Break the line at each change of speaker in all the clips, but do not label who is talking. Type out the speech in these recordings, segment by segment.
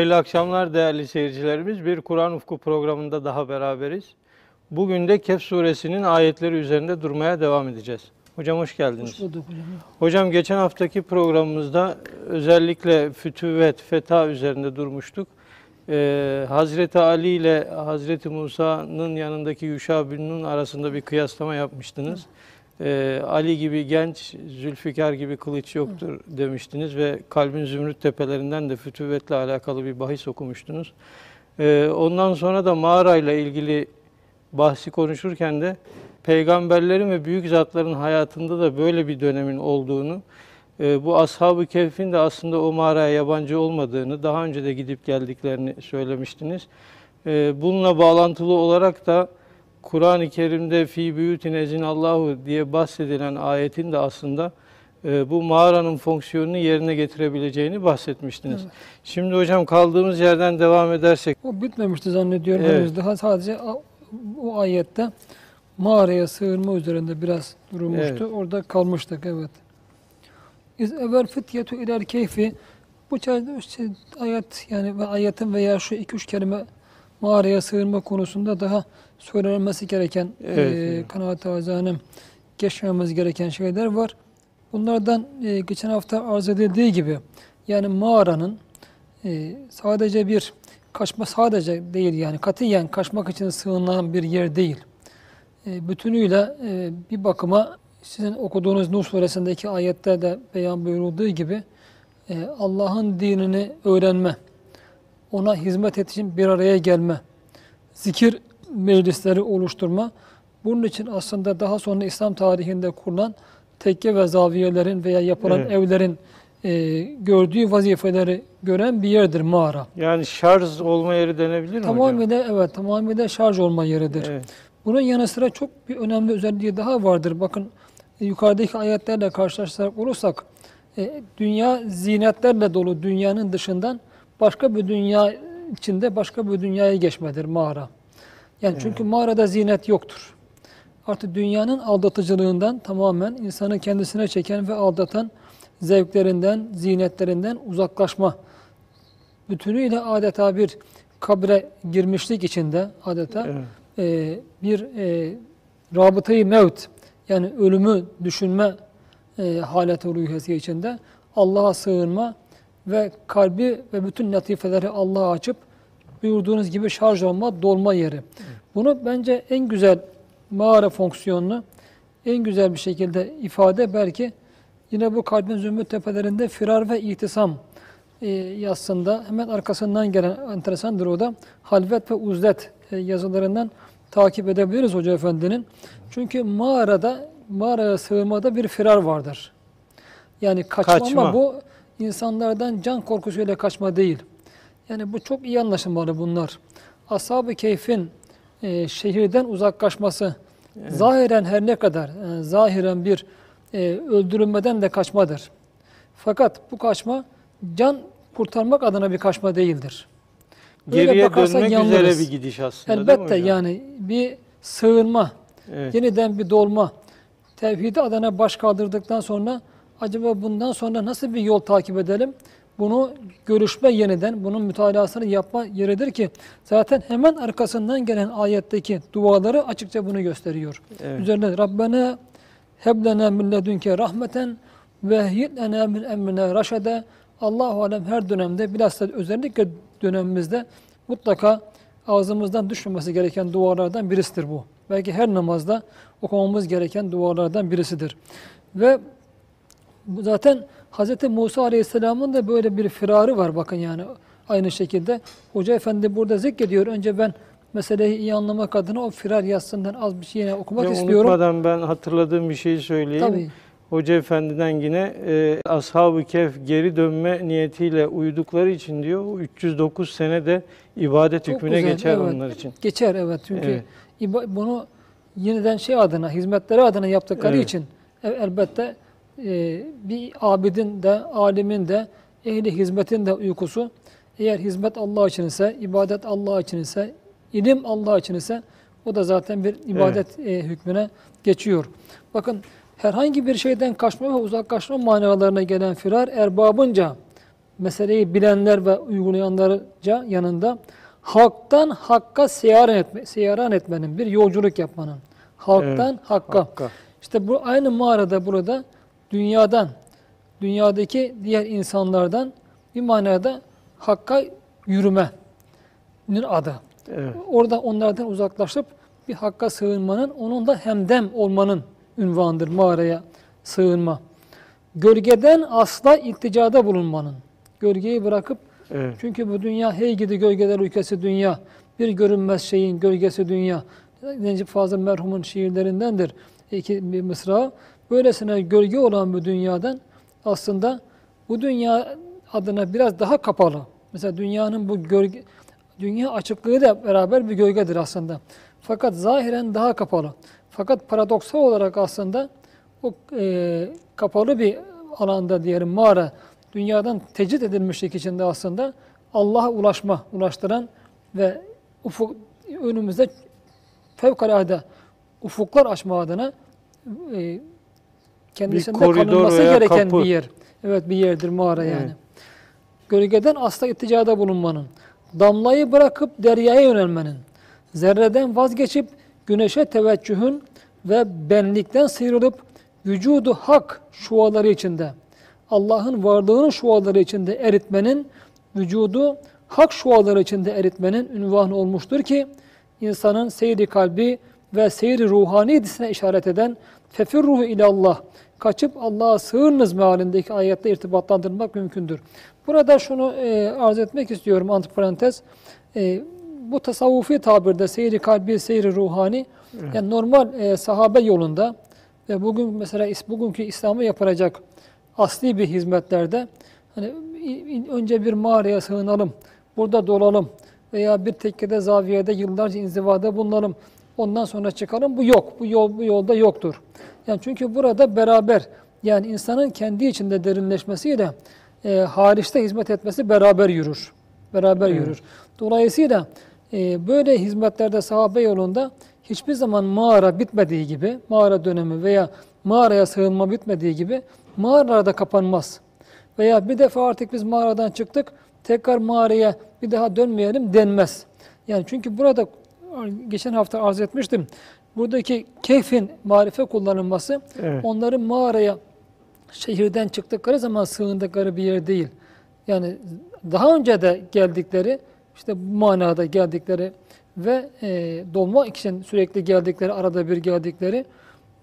Hayırlı akşamlar değerli seyircilerimiz. Bir Kur'an Ufku programında daha beraberiz. Bugün de Kehf suresinin ayetleri üzerinde durmaya devam edeceğiz. Hocam hoş geldiniz.
Hoş bulduk hocam.
Hocam geçen haftaki programımızda özellikle fütüvet, feta üzerinde durmuştuk. Ee, Hazreti Ali ile Hazreti Musa'nın yanındaki Yuşa bin Nun arasında bir kıyaslama yapmıştınız. Ee, Ali gibi genç, Zülfikar gibi kılıç yoktur demiştiniz ve kalbin zümrüt tepelerinden de fütüvetle alakalı bir bahis okumuştunuz. Ee, ondan sonra da mağarayla ilgili bahsi konuşurken de peygamberlerin ve büyük zatların hayatında da böyle bir dönemin olduğunu, e, bu ashab-ı kehfin de aslında o mağaraya yabancı olmadığını, daha önce de gidip geldiklerini söylemiştiniz. E, Bununla bağlantılı olarak da Kur'an-ı Kerim'de fi büyütin ezin Allahu diye bahsedilen ayetin de aslında e, bu mağaranın fonksiyonunu yerine getirebileceğini bahsetmiştiniz.
Evet.
Şimdi hocam kaldığımız yerden devam edersek
O bitmemişti zannediyorum
Evet.
henüz daha sadece o ayette mağaraya sığınma üzerinde biraz durulmuştu.
Evet.
Orada kalmıştık evet. İz evvel fityetu iler keyfi bu işte ayet yani ve ayetin veya şu iki üç kelime mağaraya sığınma konusunda daha söylenmesi gereken
Evet,
e,
evet.
kanaat azanem geçmemiz gereken şeyler var. Bunlardan e, geçen hafta arz edildiği gibi yani mağaranın e, sadece bir kaçma sadece değil yani katiyen kaçmak için sığınan bir yer değil. E, bütünüyle e, bir bakıma sizin okuduğunuz Nuh suresindeki ayette de beyan buyurulduğu gibi e, Allah'ın dinini öğrenme, ona hizmet için bir araya gelme, zikir meclisleri oluşturma. Bunun için aslında daha sonra İslam tarihinde kurulan tekke ve zaviyelerin veya yapılan
Evet.
evlerin e, gördüğü vazifeleri gören bir yerdir mağara.
yani şarj olma yeri denebilir mi hocam?
Tamamıyla evet tamamıyla şarj olma yeridir.
Evet.
Bunun yanı sıra çok bir önemli özelliği daha vardır. Bakın e, yukarıdaki ayetlerle karşılaştıracak olursak e, dünya zinetlerle dolu dünyanın dışından başka bir dünya içinde başka bir dünyaya geçmedir mağara. Yani çünkü mağarada zinet yoktur. Artık dünyanın aldatıcılığından tamamen insanı kendisine çeken ve aldatan zevklerinden, zinetlerinden uzaklaşma bütünüyle adeta bir kabre girmişlik içinde adeta
Evet.
e, bir e, rabıtayı mevt yani ölümü düşünme e, haleti ruhiyesi içinde Allah'a sığınma ve kalbi ve bütün latifeleri Allah'a açıp buyurduğunuz gibi şarj olma, dolma yeri. Bunu bence en güzel mağara fonksiyonunu en güzel bir şekilde ifade belki yine bu kalbin zümrüt tepelerinde firar ve ihtisam e, yazısında hemen arkasından gelen enteresandır o da halvet ve uzlet e, yazılarından takip edebiliriz Hoca Efendi'nin. Çünkü mağarada, mağaraya sığınmada bir firar vardır. Yani kaçma,
Kaçma.
ama bu insanlardan can korkusuyla kaçma değil. Yani bu çok iyi anlaşılmalı bunlar. Ashab-ı Keyf'in e, şehirden uzaklaşması zahiren her ne kadar e, zahiren bir e, öldürülmeden de kaçmadır. Fakat bu kaçma can kurtarmak adına bir kaçma değildir. Öyle
Geriye
bakarsak
dönmek
yanılırız.
üzere bir gidiş aslında değil mi
Elbette yani bir sığınma,
Evet.
yeniden bir dolma. Tevhidi adına baş kaldırdıktan sonra acaba bundan sonra nasıl bir yol takip edelim? Bunu görüşme yeniden, bunun mütalasını yapma yeridir ki zaten hemen arkasından gelen ayetteki duaları açıkça bunu gösteriyor.
Evet.
Üzerine Rabbena heblena min ledünke rahmeten ve hiyyena min emrine raşede Allahu alem her dönemde bilhassa özellikle dönemimizde mutlaka ağzımızdan düşmemesi gereken dualardan birisidir bu. Belki her namazda okumamız gereken dualardan birisidir. Ve zaten Hz. Musa Aleyhisselam'ın da böyle bir firarı var bakın yani aynı şekilde. Hoca Efendi burada zikrediyor. Önce ben meseleyi iyi anlamak adına o firar yazısından az bir şey yine okumak
Hocam
istiyorum.
Unutmadan ben hatırladığım bir şeyi söyleyeyim.
Tabii.
Hoca Efendi'den yine e, Ashab-ı Kehf geri dönme niyetiyle uyudukları için diyor o 309 sene de ibadet
Çok
hükmüne
güzel,
geçer
evet.
onlar için.
Geçer evet çünkü
Evet.
bunu yeniden şey adına, hizmetleri adına yaptıkları
Evet.
için e- elbette e, bir abidin de, alimin de, ehli hizmetin de uykusu eğer hizmet Allah için ise, ibadet Allah için ise, ilim Allah için ise o da zaten bir ibadet e, hükmüne geçiyor. Bakın herhangi bir şeyden kaçma ve uzaklaşma manalarına gelen firar erbabınca meseleyi bilenler ve uygulayanlarca yanında halktan hakka seyaran, etme, seyaran etmenin, bir yolculuk yapmanın. Halktan hakka.
Hakka.
İşte bu aynı mağarada burada dünyadan, dünyadaki diğer insanlardan bir manada hakka yürümenin adı.
Evet.
Orada onlardan uzaklaşıp bir hakka sığınmanın, onun da hemdem olmanın ünvanıdır mağaraya sığınma. Gölgeden asla ilticada bulunmanın. Gölgeyi bırakıp,
Evet.
çünkü bu dünya hey gidi gölgeler ülkesi dünya, bir görünmez şeyin gölgesi dünya. Necip Fazıl merhumun şiirlerindendir iki bir mısra. Böylesine gölge olan bu dünyadan aslında bu dünya adına biraz daha kapalı. Mesela dünyanın bu gölge, dünya açıklığı da beraber bir gölgedir aslında. Fakat zahiren daha kapalı. Fakat paradoksal olarak aslında o e, kapalı bir alanda diyelim mağara dünyadan tecrit edilmişlik içinde aslında Allah'a ulaşma, ulaştıran ve ufuk önümüzde fevkalade ufuklar açma adına e, kendisinde
koridor
kalınması gereken
kapı.
bir yer. Evet bir yerdir mağara yani.
Evet.
Gölgeden asla irticada bulunmanın, damlayı bırakıp deryaya yönelmenin, zerreden vazgeçip güneşe teveccühün ve benlikten sıyrılıp vücudu hak şuaları içinde, Allah'ın varlığının şuaları içinde eritmenin, vücudu hak şuaları içinde eritmenin ünvanı olmuştur ki, insanın seyri kalbi ve seyri ruhani disine işaret eden fefirruhu ilallah, kaçıp Allah'a sığınınız mealindeki ayette irtibatlandırmak mümkündür. Burada şunu e, arz etmek istiyorum antiparantez. E, bu tasavvufi tabirde seyri kalbi, seyri ruhani, yani normal e, sahabe yolunda ve bugün mesela bugünkü İslam'ı yapılacak asli bir hizmetlerde hani önce bir mağaraya sığınalım, burada dolalım veya bir tekkede zaviyede yıllarca inzivada bulunalım. Ondan sonra çıkalım. Bu yok. Bu yol bu yolda yoktur. Yani çünkü burada beraber yani insanın kendi içinde derinleşmesiyle e, hariçte hizmet etmesi beraber yürür. Beraber yürür. Dolayısıyla e, böyle hizmetlerde sahabe yolunda hiçbir zaman mağara bitmediği gibi, mağara dönemi veya mağaraya sığınma bitmediği gibi mağaralarda kapanmaz. Veya bir defa artık biz mağaradan çıktık, tekrar mağaraya bir daha dönmeyelim denmez. Yani çünkü burada geçen hafta arz etmiştim. Buradaki keyfin marife kullanılması
Evet.
onların mağaraya şehirden çıktıkları zaman sığındıkları bir yer değil. Yani daha önce de geldikleri işte bu manada geldikleri ve e, dolmak için sürekli geldikleri, arada bir geldikleri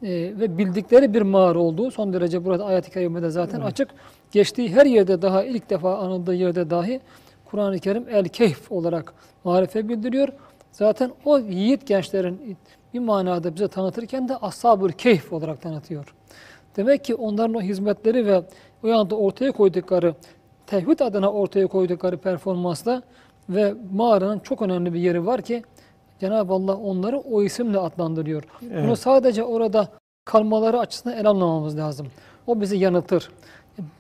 e, ve bildikleri bir mağara olduğu son derece burada ayet-i kerimede zaten açık. Geçtiği her yerde daha ilk defa anıldığı yerde dahi Kur'an-ı Kerim el-keyf olarak marife bildiriyor. Zaten o yiğit gençlerin bir manada bize tanıtırken de ashab-ül keyf olarak tanıtıyor. Demek ki onların o hizmetleri ve o anda ortaya koydukları, tevhid adına ortaya koydukları performansla ve mağaranın çok önemli bir yeri var ki Cenab-ı Allah onları o isimle adlandırıyor. Bunu
Evet.
sadece orada kalmaları açısından ele almamamız lazım. O bizi yanıltır.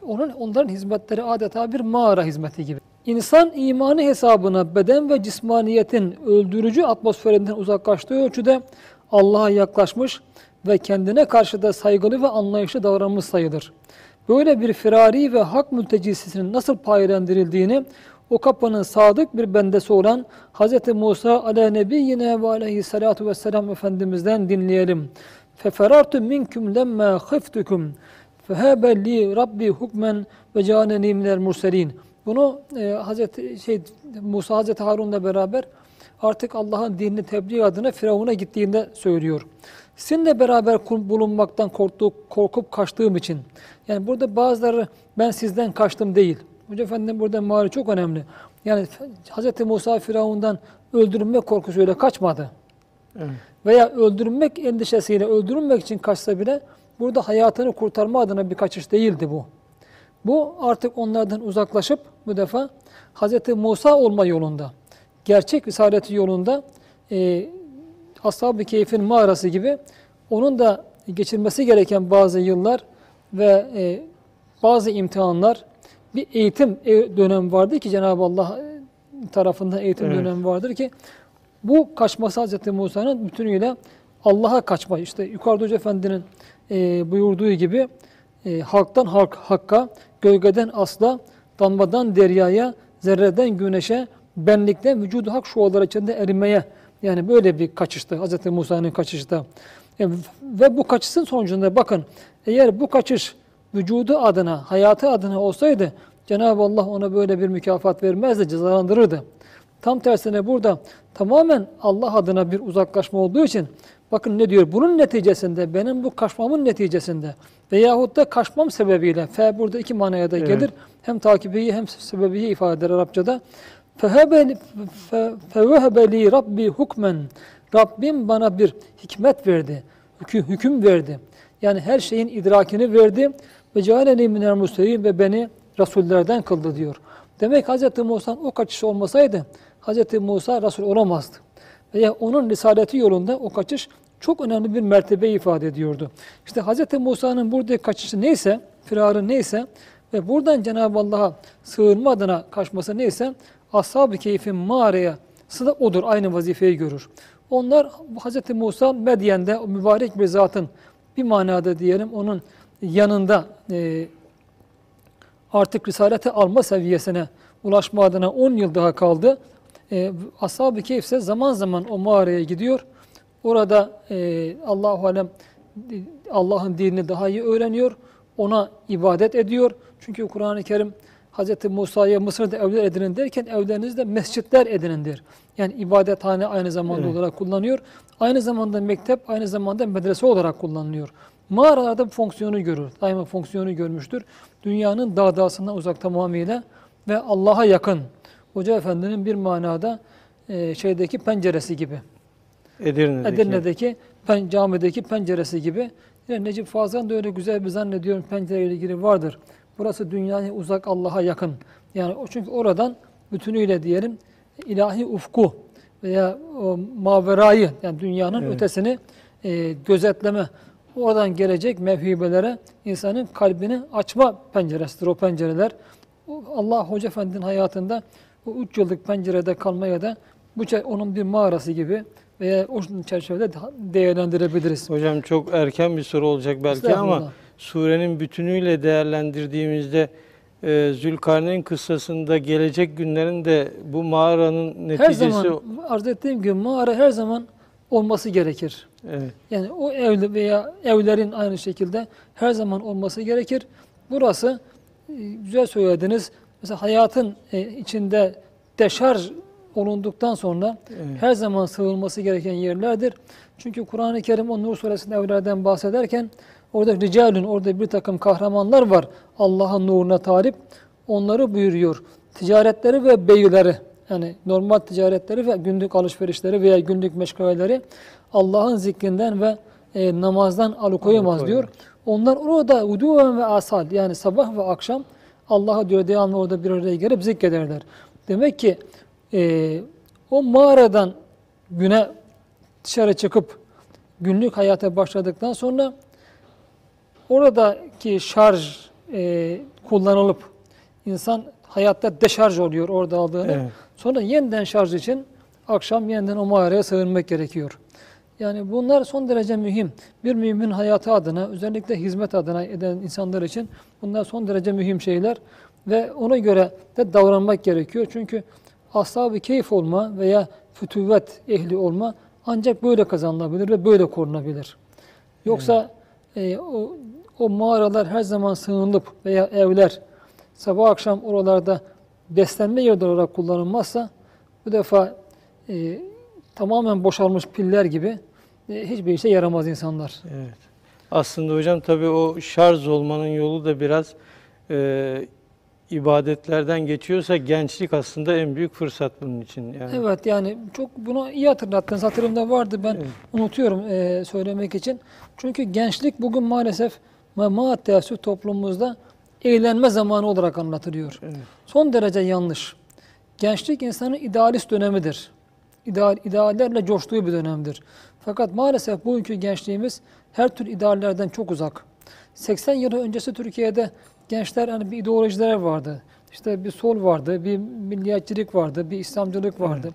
Onun, onların hizmetleri adeta bir mağara hizmeti gibi. İnsan imanı hesabına beden ve cismaniyetin öldürücü atmosferinden uzaklaştığı ölçüde Allah'a yaklaşmış ve kendine karşı da saygılı ve anlayışlı davranmış sayılır. Böyle bir firari ve hak mültecisinin nasıl payilendirildiğini o kapının sadık bir bendesi olan Hz. Musa ala nebiyyine ve aleyhissalatu vesselam Efendimiz'den dinleyelim. Feferartu minkum lemme hıftukum fehebe li rabbi hukmen ve caneni minel. Bunu e, Hazreti şey Musa Hazreti Harun'la beraber artık Allah'ın dinini tebliğ adına Firavun'a gittiğinde söylüyor. Sizinle beraber bulunmaktan korktuk, korkup kaçtığım için. Yani burada bazıları ben sizden kaçtım değil. Hoca Efendi'nin burada mali çok önemli. Yani Hz. Musa Firavun'dan öldürülme korkusuyla kaçmadı.
Evet.
Veya öldürülmek endişesiyle öldürülmek için kaçsa bile burada hayatını kurtarma adına bir kaçış değildi bu. Bu artık onlardan uzaklaşıp bu defa Hz. Musa olma yolunda, gerçek risaleti yolunda e, Ashab-ı Keyf'in mağarası gibi onun da geçirmesi gereken bazı yıllar ve e, bazı imtihanlar, bir eğitim e, dönemi vardır ki Cenab-ı Allah e, tarafından eğitim
Evet.
dönemi vardır ki bu kaçması Hz. Musa'nın bütünüyle Allah'a kaçma. İşte yukarıda Hoca Efendi'nin e, buyurduğu gibi e, halktan halk, hakka, gölgeden asla, damladan deryaya, zerreden güneşe, benlikten vücudu hak şualar içinde erimeye. Yani böyle bir kaçıştı Hz. Musa'nın kaçışı. E, ve bu kaçışın sonucunda bakın eğer bu kaçış vücudu adına, hayatı adına olsaydı Cenab-ı Allah ona böyle bir mükafat vermezdi, cezalandırırdı. Tam tersine burada tamamen Allah adına bir uzaklaşma olduğu için bakın ne diyor? Bunun neticesinde, benim bu kaçmamın neticesinde Veyahut da kaçmam sebebiyle fe burada iki manaya da gelir. Evet. Hem takibiyi hem sebebiyi ifade eder Arapçada. Fevehebeli Rabbi hukmen. Rabbim bana bir hikmet verdi, hüküm verdi. Yani her şeyin idrakini verdi. Ve cealeni minel muslim ve beni Resullerden kıldı diyor. Demek Hz. Musa'nın o kaçışı olmasaydı Hz. Musa Resul olamazdı. Veya onun risaleti yolunda o kaçış çok önemli bir mertebe ifade ediyordu. İşte Hz. Musa'nın buradaki kaçışı neyse, firarı neyse ve buradan Cenab-ı Allah'a sığınma adına kaçması neyse Ashab-ı Keyf'in mağaraya da odur, aynı vazifeyi görür. Onlar Hz. Musa Medyen'de o mübarek bir zatın bir manada diyelim onun yanında e, artık risalete alma seviyesine ulaşma adına 10 yıl daha kaldı. E, Ashab-ı Kehf ise zaman zaman o mağaraya gidiyor. Orada e, Allahu alem Allah'ın dinini daha iyi öğreniyor. Ona ibadet ediyor. Çünkü Kur'an-ı Kerim Hz. Musa'ya Mısır'da evler edinin derken evlerinizde mescitler edinin der. Yani ibadethane aynı zamanda
Evet.
olarak kullanıyor. Aynı zamanda mektep, aynı zamanda medrese olarak kullanılıyor. Mağaralarda bu fonksiyonu görür. Daima fonksiyonu görmüştür. Dünyanın dağdasından uzak tamamıyla ve Allah'a yakın. Hoca Efendi'nin bir manada e, şeydeki penceresi gibi.
Edirne'deki.
Edirne'deki pen, camideki penceresi gibi. Yine Necip Fazıl'ın da öyle güzel bir zannediyorum pencereyle ilgili vardır. Burası dünyaya uzak Allah'a yakın. Yani o çünkü oradan bütünüyle diyelim ilahi ufku veya o maverayı yani dünyanın
Evet.
ötesini e, gözetleme oradan gelecek mevhibelere insanın kalbini açma penceresidir o pencereler. Allah Hoca Efendi'nin hayatında o üç yıllık pencerede kalmaya da bu onun bir mağarası gibi veya o çerçevede değerlendirebiliriz.
Hocam çok erken bir soru olacak belki ama surenin bütünüyle değerlendirdiğimizde e, Zülkarneyn kıssasında gelecek günlerin de bu mağaranın
Her
neticesi
zaman arz ettiğim gibi mağara her zaman olması gerekir.
evet,
Yani o ev veya evlerin aynı şekilde her zaman olması gerekir. Burası e, güzel söylediniz. Mesela hayatın e, içinde deşarj olunduktan sonra
evet.
her zaman sığılması gereken yerlerdir. Çünkü Kur'an-ı Kerim o Nur suresinde evlerden bahsederken orada ricalün, orada bir takım kahramanlar var Allah'ın nuruna talip. Onları buyuruyor. Ticaretleri ve beyleri yani normal ticaretleri ve günlük alışverişleri veya günlük meşgaleleri Allah'ın zikrinden ve e, namazdan alıkoyamaz
Alıkoyamaz.
diyor. Onlar orada uduven ve asal yani sabah ve akşam Allah'a diyor devamlı orada bir araya gelip zikrederler. Demek ki e, o mağaradan güne dışarı çıkıp günlük hayata başladıktan sonra oradaki şarj e, kullanılıp insan hayatta deşarj oluyor orada aldığını.
Evet.
Sonra yeniden şarj için akşam yeniden o mağaraya sığınmak gerekiyor. Yani bunlar son derece mühim. Bir mümin hayatı adına, özellikle hizmet adına eden insanlar için bunlar son derece mühim şeyler. Ve ona göre de davranmak gerekiyor. Çünkü ashab-ı keyif olma veya fütüvvet ehli olma ancak böyle kazanılabilir ve böyle korunabilir. Yoksa e, o, o mağaralar her zaman sığınılıp veya evler sabah akşam oralarda beslenme yerleri olarak kullanılmazsa bu defa e, tamamen boşalmış piller gibi e, hiçbir işe yaramaz insanlar.
Evet. Aslında hocam tabii o şarj olmanın yolu da biraz e, ibadetlerden geçiyorsa gençlik aslında en büyük fırsat bunun için. Yani.
Evet yani çok bunu iyi hatırlattınız. Hatırımda vardı ben
Evet.
unutuyorum e, söylemek için. Çünkü gençlik bugün maalesef maat teessüf toplumumuzda eğlenme zamanı olarak anlatılıyor.
Evet.
Son derece yanlış. Gençlik insanın idealist dönemidir. İdeal, ideallerle coştuğu bir dönemdir. Fakat maalesef bugünkü gençliğimiz her tür ideallerden çok uzak. 80 yıl öncesi Türkiye'de gençler hani bir ideolojiler vardı. İşte bir sol vardı, bir milliyetçilik vardı, bir İslamcılık vardı.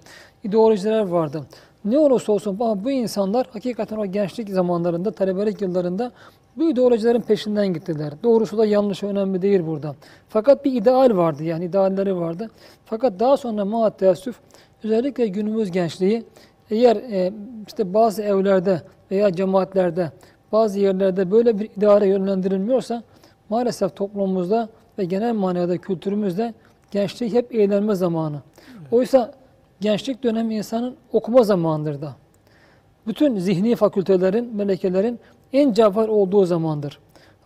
İdeolojiler vardı. Ne olursa olsun ama bu insanlar hakikaten o gençlik zamanlarında, talebelik yıllarında bu ideolojilerin peşinden gittiler. Doğrusu da yanlışı önemli değil burada. Fakat bir ideal vardı yani idealleri vardı. Fakat daha sonra maat teessüf özellikle günümüz gençliği eğer e, işte bazı evlerde veya cemaatlerde bazı yerlerde böyle bir idare yönlendirilmiyorsa maalesef toplumumuzda ve genel manada kültürümüzde gençlik hep eğlenme zamanı. Oysa gençlik dönemi insanın okuma zamanıdır da. Bütün zihni fakültelerin, melekelerin en cevher olduğu zamandır.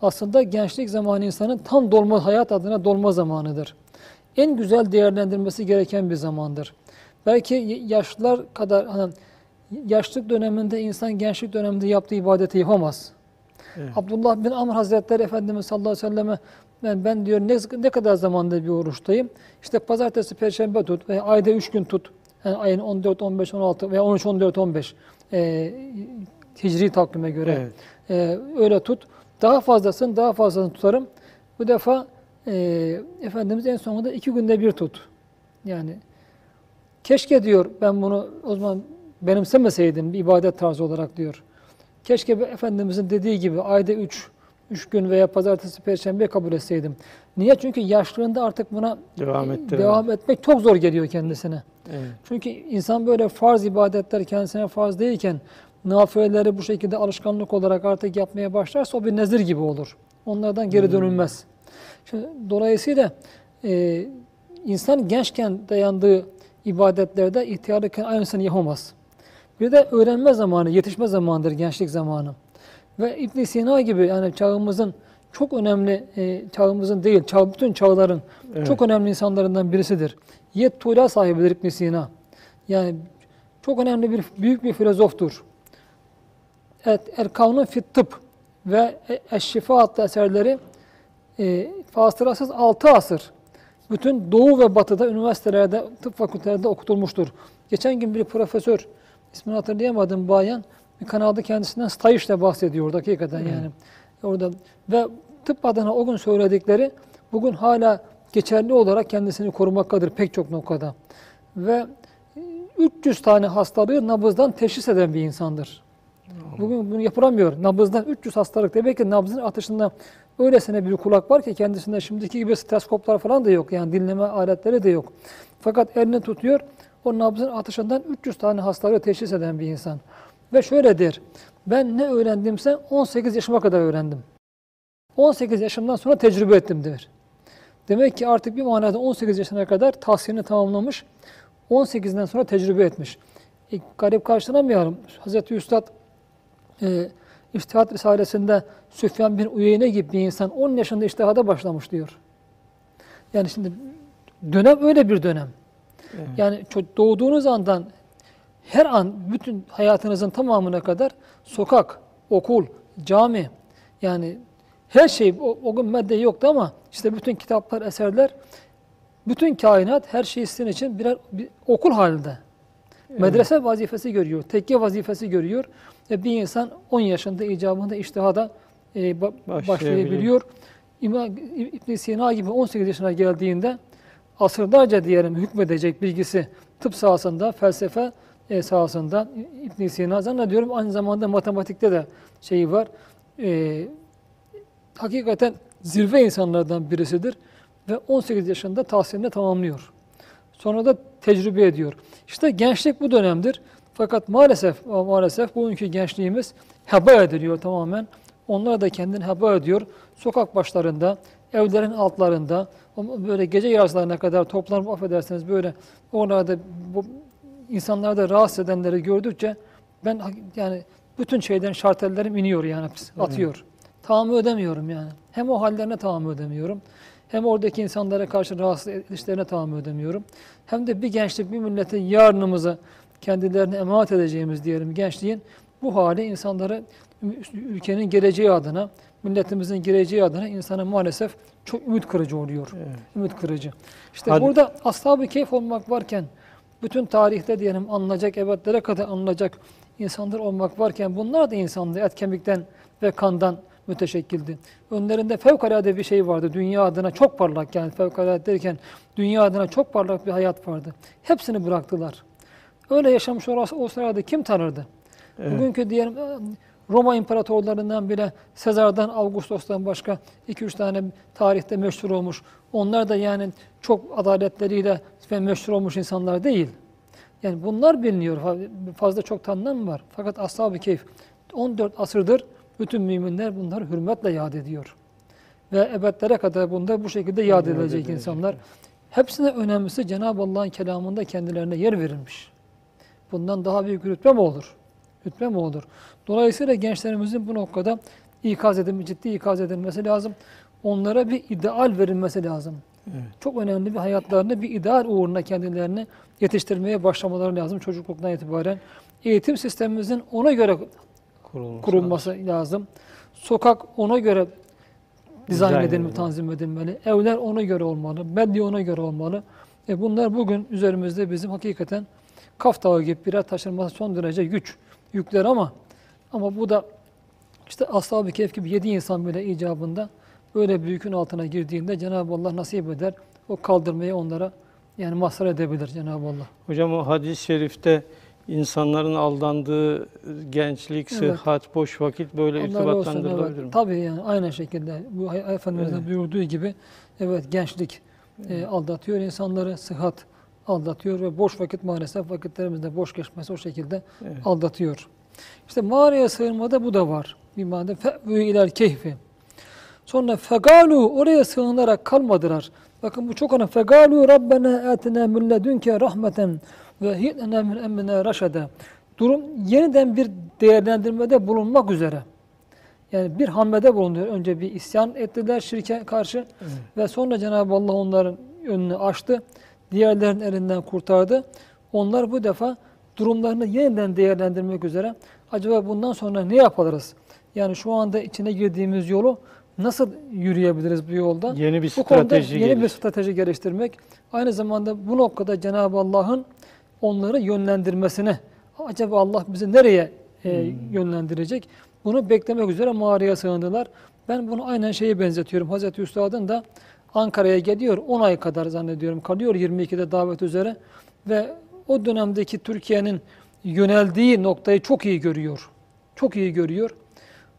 Aslında gençlik zamanı insanın tam dolma, hayat adına dolma zamanıdır. En güzel değerlendirmesi gereken bir zamandır. Belki yaşlılar kadar, hani yaşlık döneminde insan gençlik döneminde yaptığı ibadeti yapamaz.
Evet.
Abdullah bin Amr Hazretleri Efendimiz sallallahu aleyhi ve selleme ben, ben diyor ne, ne kadar zamanda bir oruçtayım? İşte pazartesi, perşembe tut veya ayda üç gün tut. Yani ayın 14, 15, 16 veya 13, 14, 15 e, hicri takvime göre
Evet.
e, öyle tut. Daha fazlasını daha fazlasını tutarım. Bu defa e, Efendimiz en sonunda iki günde bir tut. Yani keşke diyor ben bunu o zaman benimsemeseydim bir ibadet tarzı olarak diyor. Keşke Efendimizin dediği gibi ayda üç, üç gün veya pazartesi, perşembe kabul etseydim. Niye? Çünkü yaşlılığında artık buna
Devam
devam etmek çok zor geliyor kendisine.
Evet.
Çünkü insan böyle farz ibadetler kendisine farz değilken nafileleri bu şekilde alışkanlık olarak artık yapmaya başlarsa o bir nezir gibi olur. Onlardan geri dönülmez. Şimdi, dolayısıyla e, insan gençken dayandığı ibadetlerde ihtiyarlıkken aynısını yapamaz. Bir de öğrenme zamanı, yetişme zamanıdır gençlik zamanı. Ve ibn Sina gibi yani çağımızın çok önemli, e, çağımızın değil, çağ, bütün çağların
Evet.
çok önemli insanlarından birisidir. Yet Tuğla sahibidir ibn Sina. Yani çok önemli bir, büyük bir filozoftur. Evet, Erkanun fit tıp ve E- Eşşifa adlı eserleri e, fasırasız 6 asır bütün Doğu ve Batı'da üniversitelerde, tıp fakültelerinde okutulmuştur. Geçen gün bir profesör, ismini hatırlayamadım bayan, bir kanalda kendisinden stajla bahsediyordu hakikaten yani. Orada ve tıp adına o gün söyledikleri bugün hala geçerli olarak kendisini korumaktadır pek çok noktada. Ve 300 tane hastalığı nabızdan teşhis eden bir insandır. Bugün bunu yapılamıyor. Nabızdan 300 hastalık. Demek ki nabzın atışında öylesine bir kulak var ki kendisinde şimdiki gibi stetoskoplar falan da yok. Yani dinleme aletleri de yok. Fakat elini tutuyor. O nabzın atışından 300 tane hastalığı teşhis eden bir insan. Ve şöyle der. Ben ne öğrendimse 18 yaşıma kadar öğrendim. 18 yaşımdan sonra tecrübe ettim der. Demek ki artık bir manada 18 yaşına kadar tahsilini tamamlamış. 18'den sonra tecrübe etmiş. E, garip karşılamayalım. Hazreti Üstad e, İçtihat Risalesi'nde Süfyan bin Uyeyne gibi bir insan 10 yaşında iştihada başlamış diyor. Yani şimdi dönem öyle bir dönem.
Evet.
Yani doğduğunuz andan her an bütün hayatınızın tamamına kadar sokak, okul, cami yani her şey o, o gün madde yoktu ama işte bütün kitaplar, eserler bütün kainat her şey sizin için birer bir okul halinde. Medrese vazifesi görüyor, tekke vazifesi görüyor. Ve bir insan 10 yaşında icabında iştihada e, ba-
Başlayabiliyor.
başlayabiliyor. İmam İbn Sina gibi 18 yaşına geldiğinde asırlarca diyelim hükmedecek bilgisi tıp sahasında, felsefe e, sahasında İbn Sina zannediyorum aynı zamanda matematikte de şeyi var. E, hakikaten zirve insanlardan birisidir ve 18 yaşında tahsilini tamamlıyor. Sonra da tecrübe ediyor. İşte gençlik bu dönemdir. Fakat maalesef maalesef bugünkü gençliğimiz heba ediliyor tamamen. Onlar da kendini heba ediyor. Sokak başlarında, evlerin altlarında, böyle gece yarıslarına kadar toplanıp affedersiniz böyle oralarda bu insanlarda rahatsız edenleri gördükçe ben yani bütün şeyden şartellerim iniyor yani atıyor. Tahammül edemiyorum yani. Hem o hallerine tahammül edemiyorum. Hem oradaki insanlara karşı rahatsız edişlerine tahammül edemiyorum. Hem de bir gençlik, bir milletin yarınımızı kendilerine emanet edeceğimiz diyelim gençliğin bu hali insanları ülkenin geleceği adına, milletimizin geleceği adına insana maalesef çok ümit kırıcı oluyor.
Evet.
Ümit kırıcı. İşte
Hadi-
burada ashab-ı keyif olmak varken, bütün tarihte diyelim anılacak, ebedlere kadar anılacak insanlar olmak varken bunlar da insandı. Et kemikten ve kandan müteşekkildi. Önlerinde fevkalade bir şey vardı. Dünya adına çok parlak yani fevkalade derken dünya adına çok parlak bir hayat vardı. Hepsini bıraktılar. Öyle yaşamış olsa o sırada kim tanırdı?
Evet.
Bugünkü diyelim e, Roma imparatorlarından bile Sezar'dan, Augustos'tan başka 2-3 tane tarihte meşhur olmuş. Onlar da yani çok adaletleriyle ve meşhur olmuş insanlar değil. Yani bunlar biliniyor. Fa- Fazla çok tanınan mı var? Fakat Ashab-ı Keyf 14 asırdır bütün müminler bunları hürmetle yad ediyor. Ve ebedlere kadar bunda bu şekilde yad edilecek
edilecek.
insanlar. Hepsine önemlisi Cenab-ı Allah'ın kelamında kendilerine yer verilmiş. Bundan daha büyük rütbe mi olur? Rütbe mi olur? Dolayısıyla gençlerimizin bu noktada ikaz edilmesi, ciddi ikaz edilmesi lazım. Onlara bir ideal verilmesi lazım.
Evet.
Çok önemli bir hayatlarında bir ideal uğruna kendilerini yetiştirmeye başlamaları lazım çocukluktan itibaren. Eğitim sistemimizin ona göre
Kurulması
kurulması lazım. Sokak ona göre dizayn
Dizayn
edilmeli, tanzim edilmeli. Evler ona göre olmalı, medya ona göre olmalı. E bunlar bugün üzerimizde bizim hakikaten kaf tağı gibi birer taşınması son derece güç, yükler ama ama bu da işte Ashab-ı Kehf gibi yedi insan bile icabında böyle bir yükün altına girdiğinde Cenab-ı Allah nasip eder. O kaldırmayı onlara yani mazhar edebilir Cenab-ı Allah.
Hocam o hadis-i şerifte insanların aldandığı gençlik,
Evet.
sıhhat, boş vakit böyle
Allah
irtibatlandırılabilir
evet.
mi?
Tabii yani aynı şekilde bu Efendimiz'in
Evet.
buyurduğu gibi evet gençlik e, aldatıyor insanları, sıhhat aldatıyor ve boş vakit maalesef vakitlerimizde boş geçmesi o şekilde
Evet.
aldatıyor. İşte mağaraya sığınmada bu da var. Bir madde fe'vü iler keyfi. Sonra fegalu oraya sığınarak kalmadılar. Bakın bu çok önemli. Fegalu rabbena atina min ledunke rahmeten ve hi'lena min emrina raşada. Durum yeniden bir değerlendirmede bulunmak üzere. Yani bir hamlede bulunuyor. Önce bir isyan ettiler şirke karşı
Evet.
ve sonra Cenab-ı Allah onların önünü açtı. Diğerlerinin elinden kurtardı. Onlar bu defa durumlarını yeniden değerlendirmek üzere acaba bundan sonra ne yapabiliriz? Yani şu anda içine girdiğimiz yolu nasıl yürüyebiliriz bu yolda?
Yeni bir
Bu konuda
strateji
yeni bir
gelir.
strateji geliştirmek. Aynı zamanda bu noktada Cenab-ı Allah'ın onları yönlendirmesine acaba Allah bizi nereye e,
Hmm.
yönlendirecek? Bunu beklemek üzere mağaraya sığındılar. Ben bunu aynen şeye benzetiyorum. Hazreti Üstad'ın da Ankara'ya geliyor. 10 ay kadar zannediyorum kalıyor 22'de davet üzere ve o dönemdeki Türkiye'nin yöneldiği noktayı çok iyi görüyor. Çok iyi görüyor.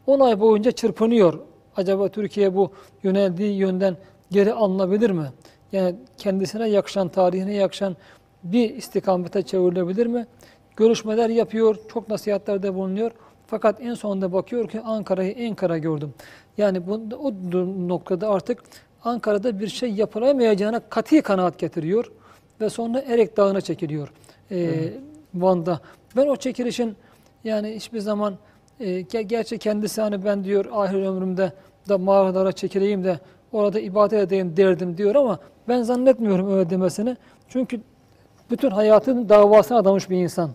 10 ay boyunca çırpınıyor. Acaba Türkiye bu yöneldiği yönden geri alınabilir mi? Yani kendisine yakışan, tarihine yakışan bir istikamete çevrilebilir mi? Görüşmeler yapıyor, çok nasihatlerde bulunuyor. Fakat en sonunda bakıyor ki Ankara'yı en kara gördüm. Yani bu, o noktada artık Ankara'da bir şey yapılamayacağına kati kanaat getiriyor. Ve sonra Erek Dağı'na çekiliyor ee, Van'da. Ben o çekilişin yani hiçbir zaman e, ge- gerçi kendisi hani ben diyor ahir ömrümde da mağaralara çekileyim de orada ibadet edeyim derdim diyor ama ben zannetmiyorum öyle demesini. Çünkü bütün hayatını davasına adamış bir insan.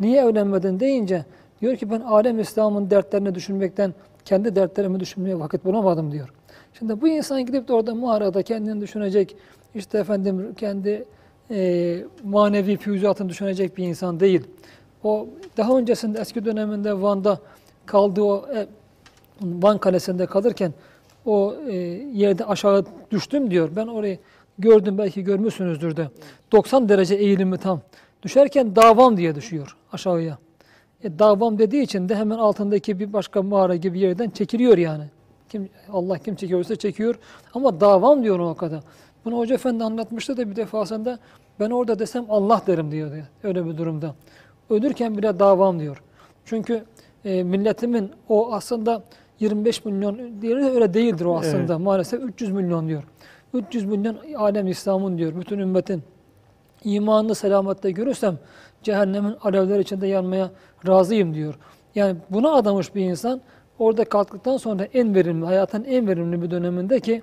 Niye evlenmedin deyince diyor ki ben alem İslam'ın dertlerini düşünmekten kendi dertlerimi düşünmeye vakit bulamadım diyor. Şimdi bu insan gidip de orada mağarada kendini düşünecek, işte efendim kendi e, manevi füyüzatını düşünecek bir insan değil. O daha öncesinde eski döneminde Van'da kaldığı o e, Van Kalesi'nde kalırken o e, yerde aşağı düştüm diyor. Ben orayı gördüm belki görmüşsünüzdür de. 90 derece eğilimi tam. Düşerken davam diye düşüyor aşağıya. E, davam dediği için de hemen altındaki bir başka mağara gibi yerden çekiliyor yani. Kim Allah kim çekiyorsa çekiyor ama davam diyor o kadar. Bunu Hoca Efendi anlatmıştı da bir defasında ben orada desem Allah derim diyor öyle bir durumda. Ölürken bile davam diyor. Çünkü e, milletimin o aslında 25 milyon diğeri öyle değildir o aslında.
Evet.
Maalesef 300 milyon diyor. 300 milyon alem İslam'ın diyor. Bütün ümmetin imanını selamette görürsem cehennemin alevler içinde yanmaya razıyım diyor. Yani buna adamış bir insan orada kalktıktan sonra en verimli, hayatın en verimli bir döneminde ki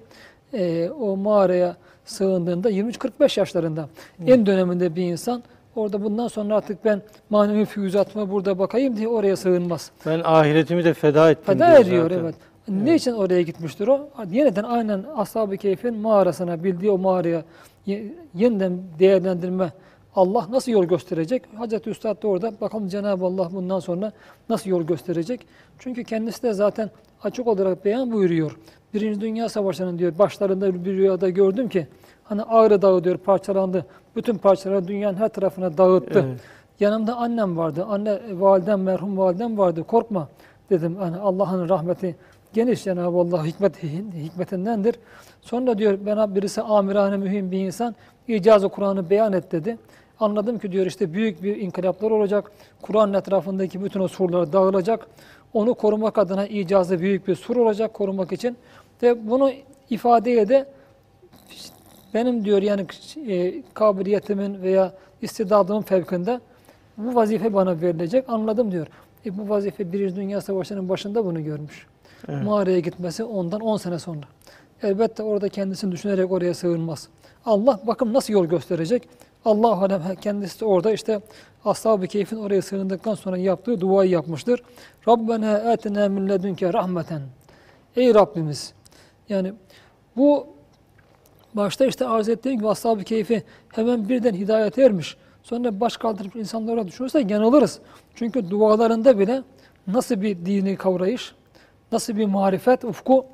e, o mağaraya sığındığında 23-45 yaşlarında en döneminde bir insan orada bundan sonra artık ben manevi füyüzatıma burada bakayım diye oraya sığınmaz.
Ben ahiretimi de feda ettim
Feda
diyor
ediyor
zaten.
evet. Ne için oraya gitmiştir o? Yeniden aynen Ashab-ı Keyf'in mağarasına, bildiği o mağaraya ye- yeniden değerlendirme Allah nasıl yol gösterecek? Hazreti Üstad da orada bakalım Cenab-ı Allah bundan sonra nasıl yol gösterecek? Çünkü kendisi de zaten açık olarak beyan buyuruyor. Birinci Dünya Savaşı'nın diyor başlarında bir rüyada gördüm ki hani Ağrı Dağı diyor parçalandı. Bütün parçaları dünyanın her tarafına dağıttı.
Evet.
Yanımda annem vardı. Anne validem merhum validem vardı. Korkma dedim. Hani Allah'ın rahmeti geniş Cenab-ı Allah hikmet, hikmetindendir. Sonra diyor bana birisi amirane mühim bir insan icazı Kur'an'ı beyan et dedi. Anladım ki diyor işte büyük bir inkılaplar olacak. Kur'an'ın etrafındaki bütün o surlar dağılacak. Onu korumak adına icazı büyük bir sur olacak korumak için. Ve bunu ifadeye de benim diyor yani e, kabiliyetimin veya istidadımın fevkinde bu vazife bana verilecek. Anladım diyor. E, bu vazife Birinci Dünya Savaşı'nın başında bunu görmüş.
Evet.
Mağaraya gitmesi ondan 10 sene sonra. Elbette orada kendisini düşünerek oraya sığınmaz. Allah bakın nasıl yol gösterecek. Allah alem kendisi de orada işte Ashab-ı Keyf'in oraya sığındıktan sonra yaptığı duayı yapmıştır. Rabbena atina min ledunke rahmeten. Ey Rabbimiz. Yani bu başta işte arz ettiğim gibi Ashab-ı Keyf'i hemen birden hidayete ermiş. Sonra baş kaldırıp insanlara düşünürsek yanılırız. Çünkü dualarında bile nasıl bir dini kavrayış, nasıl bir marifet, ufku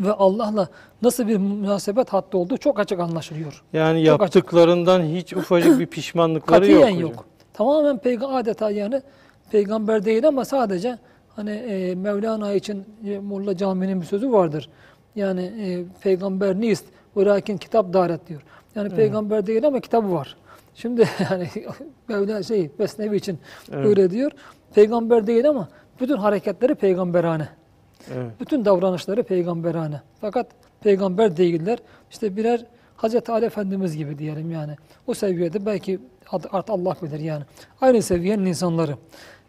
ve Allah'la nasıl bir münasebet hattı olduğu çok açık anlaşılıyor.
Yani
Çok açık.
yaptıklarından hiç ufacık bir pişmanlıkları yok.
Katiyen yok. Tamamen peygamber adeta yani peygamber değil ama sadece hani e, Mevlana için e, Molla Camii'nin bir sözü vardır. Yani e, peygamber nist ve lakin kitap daret diyor. Yani peygamber değil ama kitabı var. Şimdi yani Mevlana şey Besnevi için
Evet.
öyle diyor. Peygamber değil ama bütün hareketleri peygamberane.
Evet.
Bütün davranışları peygamberane. Fakat peygamber değiller. İşte birer Hazreti Ali Efendimiz gibi diyelim yani. O seviyede belki artık Allah bilir yani. Aynı seviyenin insanları.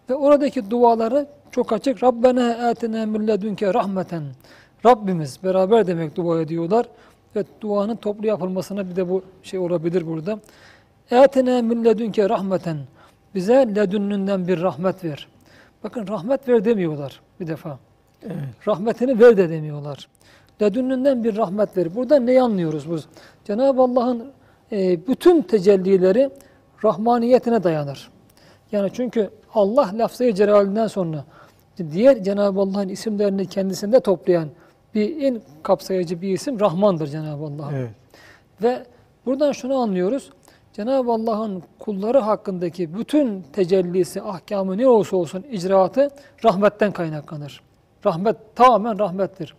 Ve oradaki duaları çok açık. Rabbena atina min ledunke rahmeten. Rabbimiz beraber demek dua ediyorlar. Ve duanın toplu yapılmasına bir de bu şey olabilir burada. Atina min ledunke rahmeten. Bize ledünnünden bir rahmet ver. Bakın rahmet ver demiyorlar bir defa.
Evet.
Rahmetini ver de demiyorlar. Ledünnünden bir rahmet ver. Burada neyi anlıyoruz biz? Cenab-ı Allah'ın e, bütün tecellileri rahmaniyetine dayanır. Yani çünkü Allah lafzayı celalinden sonra diğer Cenab-ı Allah'ın isimlerini kendisinde toplayan bir en kapsayıcı bir isim Rahmandır Cenab-ı Allah.
Evet.
Ve buradan şunu anlıyoruz. Cenab-ı Allah'ın kulları hakkındaki bütün tecellisi, ahkamı ne olursa olsun icraatı rahmetten kaynaklanır. Rahmet tamamen rahmettir.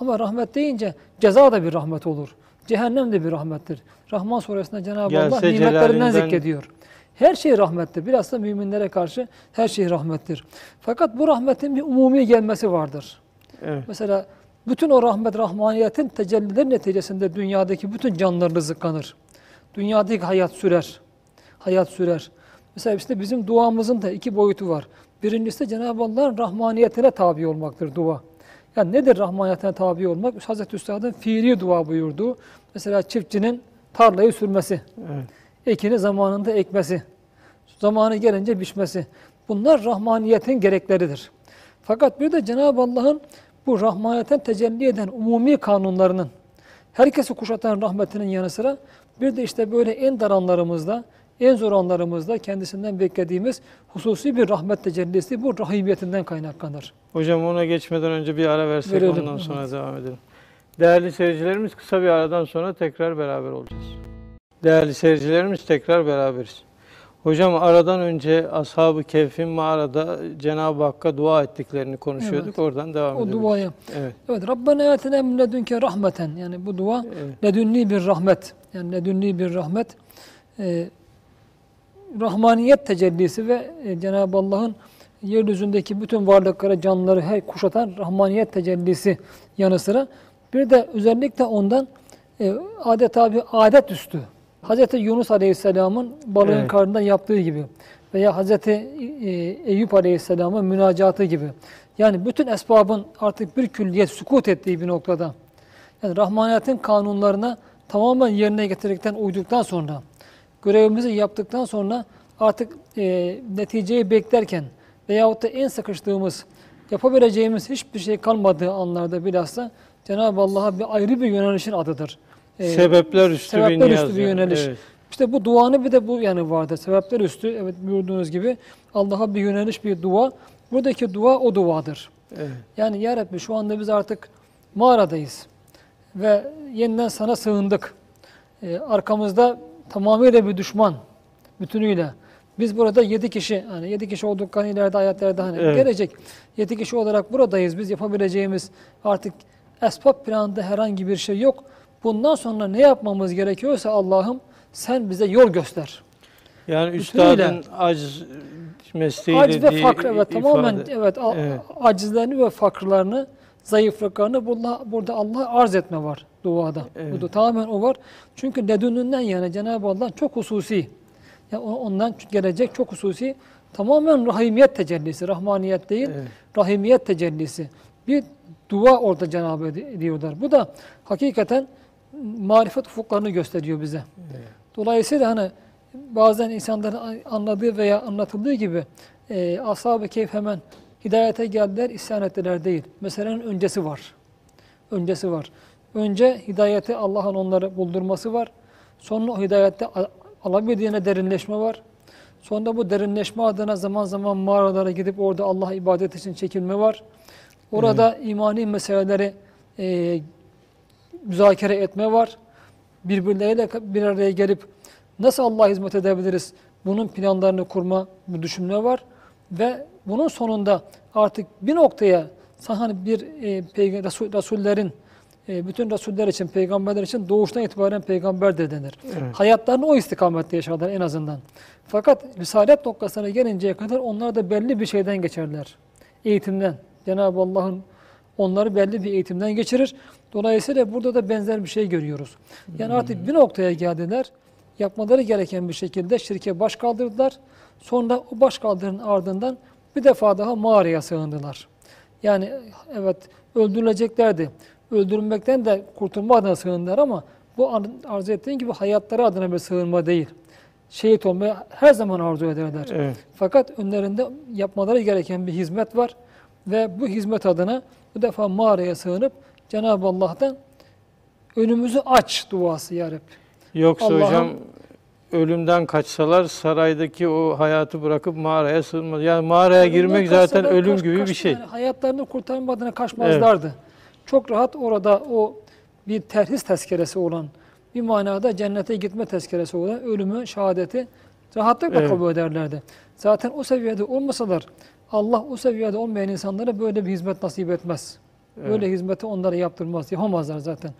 Ama rahmet deyince ceza da bir rahmet olur. Cehennem de bir rahmettir. Rahman suresinde Cenab-ı Allah nimetlerinden zikrediyor. Her şey rahmettir. Bilhassa müminlere karşı her şey rahmettir. Fakat bu rahmetin bir umumi gelmesi vardır.
Evet.
Mesela bütün o rahmet, rahmaniyetin tecellileri neticesinde dünyadaki bütün canlılar rızıklanır. Dünyadaki hayat sürer. Hayat sürer. Mesela işte bizim duamızın da iki boyutu var. Birincisi Cenab-ı Allah'ın rahmaniyetine tabi olmaktır dua. Yani nedir rahmaniyetine tabi olmak? Hazreti Üstad'ın fiili dua buyurduğu. Mesela çiftçinin tarlayı sürmesi,
Evet.
ekini zamanında ekmesi, zamanı gelince biçmesi. Bunlar rahmaniyetin gerekleridir. Fakat bir de Cenab-ı Allah'ın bu rahmaniyetten tecelli eden umumi kanunlarının, herkesi kuşatan rahmetinin yanı sıra bir de işte böyle en dar anlarımızda, en zor anlarımızda kendisinden beklediğimiz hususi bir rahmet tecellisi bu rahimiyetinden kaynaklanır.
Hocam ona geçmeden önce bir ara versek
Verelim,
ondan sonra
evet.
devam edelim. Değerli seyircilerimiz kısa bir aradan sonra tekrar beraber olacağız. Değerli seyircilerimiz tekrar beraberiz. Hocam aradan önce Ashab-ı Kehf'in mağarada Cenab-ı Hakk'a dua ettiklerini konuşuyorduk.
Evet.
Oradan devam
O
edelim.
duaya.
Evet.
Evet, Rabbena atina min ledunke rahmeten. Yani bu dua
evet.
ledünni bir rahmet. Yani ledünni bir rahmet. Ee, rahmaniyet tecellisi ve e, Cenab-ı Allah'ın yeryüzündeki bütün varlıklara, canlıları her kuşatan rahmaniyet tecellisi yanı sıra bir de özellikle ondan e, adeta bir adet üstü. Hz. Yunus Aleyhisselam'ın balığın
Evet.
karnından yaptığı gibi veya Hz. e, Eyüp Aleyhisselam'ın münacatı gibi. Yani bütün esbabın artık bir külliyet sukut ettiği bir noktada. Yani rahmaniyetin kanunlarına tamamen yerine getirdikten, uyduktan sonra, görevimizi yaptıktan sonra artık e, neticeyi beklerken veyahut da en sıkıştığımız, yapabileceğimiz hiçbir şey kalmadığı anlarda bilhassa Cenab-ı Allah'a bir ayrı bir yönelişin adıdır. E,
Sebepler üstü bir
sebepler
niyaz.
üstü bir
yani.
yöneliş.
Evet.
İşte bu duanın bir de bu yanı vardır. Sebepler üstü, evet buyurduğunuz gibi Allah'a bir yöneliş, bir dua. Buradaki dua o duadır.
Evet.
Yani Ya Rabbi şu anda biz artık mağaradayız ve yeniden sana sığındık. Ee, arkamızda tamamıyla bir düşman bütünüyle. Biz burada yedi kişi, hani yedi kişi olduk hani ileride ayetlerde hani
Evet.
gelecek. Yedi kişi olarak buradayız. Biz yapabileceğimiz artık esbab planında herhangi bir şey yok. Bundan sonra ne yapmamız gerekiyorsa Allah'ım sen bize yol göster.
Yani
Bütünüyle.
üstadın aciz mesleğiyle
Aciz ve
diye
fakr evet
ifade-
tamamen evet,
Evet.
acizlerini ve fakrlarını, zayıflıklarını burada, burada Allah'a arz etme var duada.
Evet.
Burada tamamen o var. Çünkü ledününden yani Cenab-ı Allah çok hususi. Ya o- ondan gelecek çok hususi tamamen rahimiyet tecellisi, rahmaniyet değil,
Evet.
rahimiyet tecellisi. Bir dua orada Cenab-ı ediyorlar. Bu da hakikaten marifet ufuklarını gösteriyor bize. Dolayısıyla hani bazen insanların anladığı veya anlatıldığı gibi e, ashab-ı keyif hemen hidayete geldiler, isyan ettiler değil. Meselenin öncesi var. Öncesi var. Önce hidayeti Allah'ın onları buldurması var. Sonra o hidayette al- alabildiğine derinleşme var. Sonra bu derinleşme adına zaman zaman mağaralara gidip orada Allah ibadet için çekilme var. Orada imani meseleleri e, müzakere etme var. Birbirleriyle bir araya gelip nasıl Allah'a hizmet edebiliriz? Bunun planlarını kurma, bu düşünme var. Ve bunun sonunda artık bir noktaya hani bir e, peyg- Resul, Resullerin e, bütün Resuller için, peygamberler için doğuştan itibaren peygamberdir denir.
Evet.
Hayatlarını o istikamette yaşarlar en azından. Fakat risalet noktasına gelinceye kadar onlar da belli bir şeyden geçerler. Eğitimden. Cenab-ı Allah'ın onları belli bir eğitimden geçirir. Dolayısıyla burada da benzer bir şey görüyoruz. Yani artık bir noktaya geldiler. Yapmaları gereken bir şekilde şirke baş kaldırdılar. Sonra o baş kaldırın ardından bir defa daha mağaraya sığındılar. Yani evet öldürüleceklerdi. Öldürülmekten de kurtulma adına sığındılar ama bu ar- arz ettiğin gibi hayatları adına bir sığınma değil. Şehit olmayı her zaman arzu ederler.
Evet.
Fakat önlerinde yapmaları gereken bir hizmet var ve bu hizmet adına bu defa mağaraya sığınıp Cenab-ı Allah'tan önümüzü aç duası ya Rabbi.
Yoksa hocam ölümden kaçsalar saraydaki o hayatı bırakıp mağaraya sığınmaz. Yani mağaraya girmek
Ölümden
zaten
kaçsalar
ölüm
kaç-
gibi bir şey.
yani hayatlarını kurtarma adına kaçmazlardı. Çok rahat orada o bir terhis tezkeresi olan bir manada cennete gitme tezkeresi olan ölümü, şehadeti rahatlıkla
Evet.
kabul ederlerdi. Zaten o seviyede olmasalar Allah o seviyede olmayan insanlara böyle bir hizmet nasip etmez. Böyle hizmeti onlara yaptırmaz, yapamazlar zaten.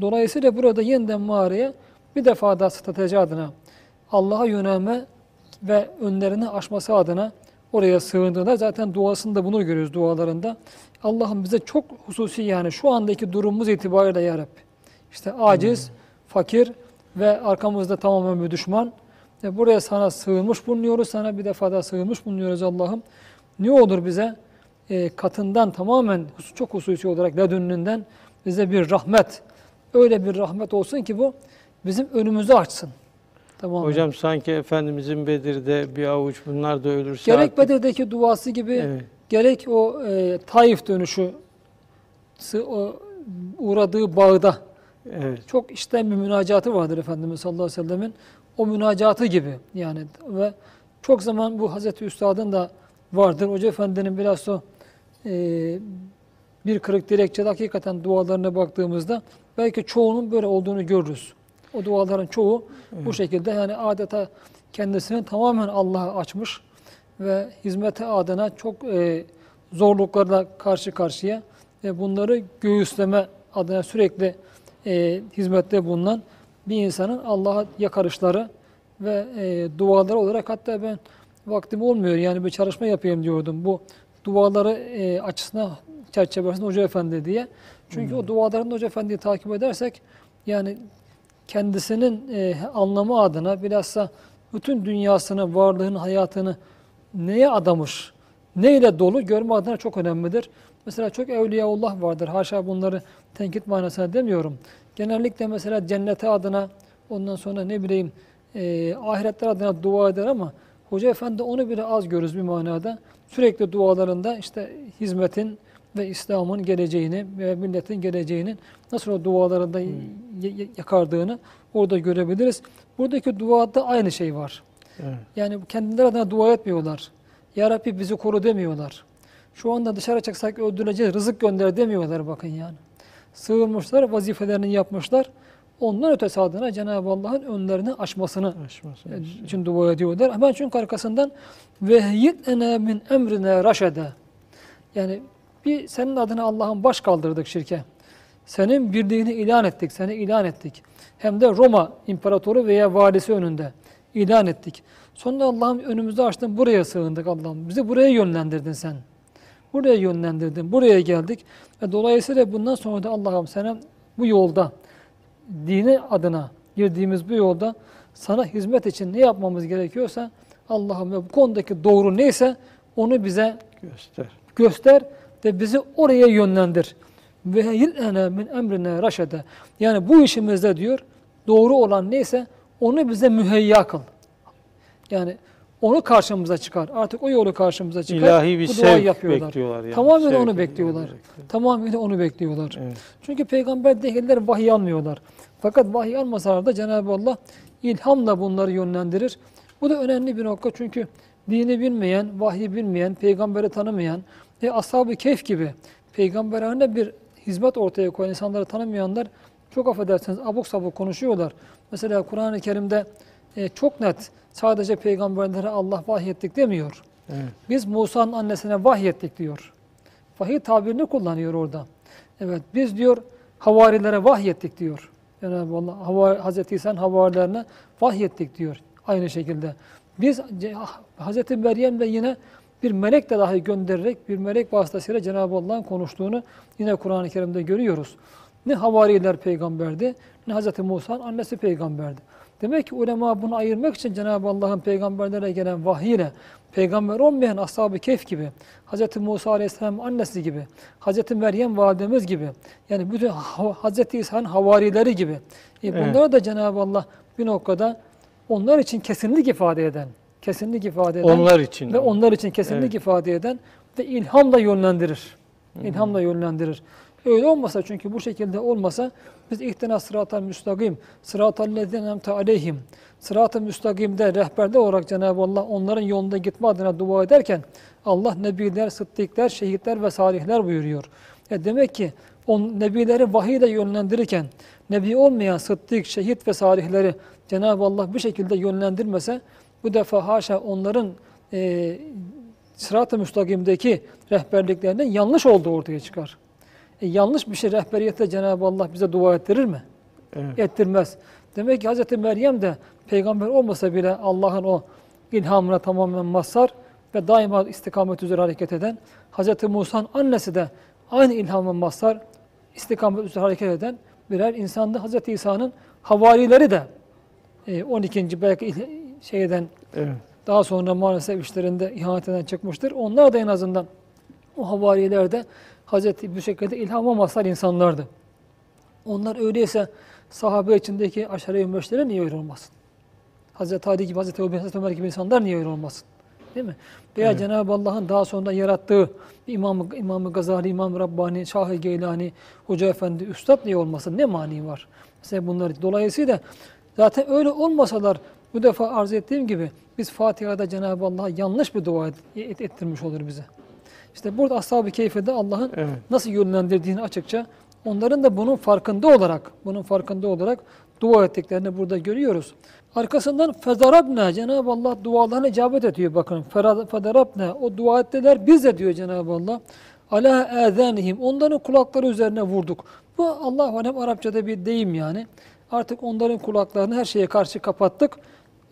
Dolayısıyla burada yeniden mağaraya bir defa daha strateji adına Allah'a yönelme ve önlerini aşması adına oraya sığındığında zaten duasında bunu görüyoruz dualarında. Allah'ım bize çok hususi yani şu andaki durumumuz itibariyle ya Rabbi. İşte aciz, fakir ve arkamızda tamamen bir düşman. Ve buraya sana sığınmış bulunuyoruz. Sana bir defa daha sığınmış bulunuyoruz Allah'ım. Ne olur bize e, katından tamamen çok hususi olarak ledünnünden bize bir rahmet. Öyle bir rahmet olsun ki bu bizim önümüzü açsın. Tamam.
Hocam sanki Efendimizin Bedir'de bir avuç bunlar da ölürse
Gerek
artık-
Bedir'deki duası gibi
Evet.
gerek o e, Taif dönüşü o uğradığı bağda
Evet.
çok içten bir münacatı vardır Efendimiz sallallahu aleyhi ve sellemin. O münacatı gibi yani ve çok zaman bu Hazreti Üstad'ın da vardır. Hoca Efendi'nin biraz o e, bir kırık dilekçede hakikaten dualarına baktığımızda belki çoğunun böyle olduğunu görürüz. O duaların çoğu bu şekilde. Yani adeta kendisini tamamen Allah'a açmış ve hizmete adına çok e, zorluklarla karşı karşıya ve bunları göğüsleme adına sürekli e, hizmette bulunan bir insanın Allah'a yakarışları ve e, duaları olarak hatta ben vaktim olmuyor. Yani bir çalışma yapayım diyordum bu duaları e, açısına çerçevesinde Hoca Efendi diye. Çünkü o dualarında Hoca Efendi'yi takip edersek yani kendisinin e, anlamı adına bilhassa bütün dünyasını, varlığını, hayatını neye adamış, neyle dolu görme adına çok önemlidir. Mesela çok evliyaullah vardır. Haşa bunları tenkit manasına demiyorum. Genellikle mesela cennete adına, ondan sonra ne bileyim e, ahiretler adına dua eder ama Hoca Efendi onu bile az görürüz bir manada. Sürekli dualarında işte hizmetin ve İslam'ın geleceğini ve milletin geleceğinin nasıl o dualarında y- yakardığını orada görebiliriz. Buradaki duada aynı şey var.
Evet.
Yani kendileri adına dua etmiyorlar. Ya Rabbi bizi koru demiyorlar. Şu anda dışarı çıksak öldürüleceğiz, rızık gönder demiyorlar bakın yani. sığınmışlar, vazifelerini yapmışlar. Ondan ötesi adına Cenab-ı Allah'ın önlerini açmasını
Aşmasın.
e, için dua ediyorlar. Hemen çünkü arkasından ve ene min emrine raşede. Yani bir senin adına Allah'ın baş kaldırdık şirke. Senin birliğini ilan ettik, seni ilan ettik. Hem de Roma imparatoru veya valisi önünde ilan ettik. Sonra Allah'ım önümüzde açtın, buraya sığındık Allah'ım. Bizi buraya yönlendirdin sen. Buraya yönlendirdin, buraya geldik. Ve dolayısıyla bundan sonra da Allah'ım sana bu yolda, dini adına girdiğimiz bu yolda sana hizmet için ne yapmamız gerekiyorsa Allah'ım ve bu konudaki doğru neyse onu bize
Göster.
göster ve bizi oraya yönlendir. Ve yil'ene min emrine raşede. Yani bu işimizde diyor doğru olan neyse onu bize müheyya kıl. Yani onu karşımıza çıkar. Artık o yolu karşımıza çıkar.
İlahi bir
bu
sevk
yapıyorlar.
bekliyorlar. Yani.
Tamamen
Sevk
onu bekliyorlar. Tamamen onu bekliyorlar.
Evet.
Çünkü peygamber değiller vahiy almıyorlar. Fakat vahiy almasalar da Cenab-ı Allah ilhamla bunları yönlendirir. Bu da önemli bir nokta çünkü dini bilmeyen, vahyi bilmeyen, peygamberi tanımayan ve ashab-ı keyf gibi peygamberane bir hizmet ortaya koyan insanları tanımayanlar çok affedersiniz abuk sabuk konuşuyorlar. Mesela Kur'an-ı Kerim'de e, çok net sadece peygamberlere Allah vahyettik demiyor.
Evet.
Biz Musa'nın annesine vahyettik diyor. Vahiy tabirini kullanıyor orada. Evet biz diyor havarilere vahyettik diyor. Cenab-ı Allah hava, Hazreti İsa'nın havarilerine vahyettik diyor. Aynı şekilde. Biz Hazreti Meryem de yine bir melek de dahi göndererek bir melek vasıtasıyla Cenab-ı Allah'ın konuştuğunu yine Kur'an-ı Kerim'de görüyoruz. Ne havariler peygamberdi ne Hazreti Musa'nın annesi peygamberdi. Demek ki ulema bunu ayırmak için Cenab-ı Allah'ın peygamberlere gelen vahiyle peygamber olmayan ashab-ı keyf gibi, Hz. Musa Aleyhisselam annesi gibi, Hz. Meryem validemiz gibi, yani bütün Hz. İsa'nın havarileri gibi. E bunlara da Cenab-ı Allah bir noktada onlar için kesinlik ifade eden, kesinlik ifade eden
Onlar için.
ve onlar için kesinlik
Evet.
ifade eden ve ilhamla yönlendirir. İlhamla yönlendirir. Öyle olmasa çünkü bu şekilde olmasa biz ihtina sıratal müstakim, sıratal lezine emte aleyhim, sırat-ı müstakimde rehberde olarak Cenab-ı Allah onların yolunda gitme adına dua ederken Allah nebiler, sıddıklar, şehitler ve salihler buyuruyor. E demek ki on nebileri vahiyle yönlendirirken nebi olmayan sıddık, şehit ve salihleri Cenab-ı Allah bu şekilde yönlendirmese bu defa haşa onların e, sırat-ı müstakimdeki rehberliklerinin yanlış olduğu ortaya çıkar. E, yanlış bir şey rehberiyette Cenab-ı Allah bize dua ettirir mi?
Evet.
Ettirmez. Demek ki Hz. Meryem de peygamber olmasa bile Allah'ın o ilhamına tamamen mazhar ve daima istikamet üzere hareket eden, Hz. Musa'nın annesi de aynı ilhamın mazhar, istikamet üzere hareket eden birer insandı. Hz. İsa'nın havarileri de e, 12. belki il- şeyden
Evet.
daha sonra maalesef işlerinde ihaneten çıkmıştır. Onlar da en azından o havariler de Hazreti bu şekilde ilhama mazhar insanlardı. Onlar öyleyse sahabe içindeki aşere-i mübeşşere niye öyle olmasın? Hazreti Ali gibi, Hazreti Ebu Hazreti Ömer gibi insanlar niye öyle olmasın? Değil mi? Veya
Evet.
Cenab-ı Allah'ın daha sonra yarattığı İmam-ı İmam Gazali, İmam Rabbani, Şah-ı Geylani, Hoca Efendi, Üstad niye olmasın? Ne mani var? Mesela bunlar. Dolayısıyla zaten öyle olmasalar bu defa arz ettiğim gibi biz Fatiha'da Cenab-ı Allah'a yanlış bir dua et- et- ettirmiş olur bize. İşte burada Ashab-ı Keyfe'de Allah'ın
Evet.
nasıl yönlendirdiğini açıkça onların da bunun farkında olarak bunun farkında olarak dua ettiklerini burada görüyoruz. Arkasından fezarabna Cenab-ı Allah dualarına icabet ediyor bakın. Fezarabna o dua ettiler biz de diyor Cenab-ı Allah. Ala azanihim onların kulakları üzerine vurduk. Bu Allah alem Arapçada bir deyim yani. Artık onların kulaklarını her şeye karşı kapattık.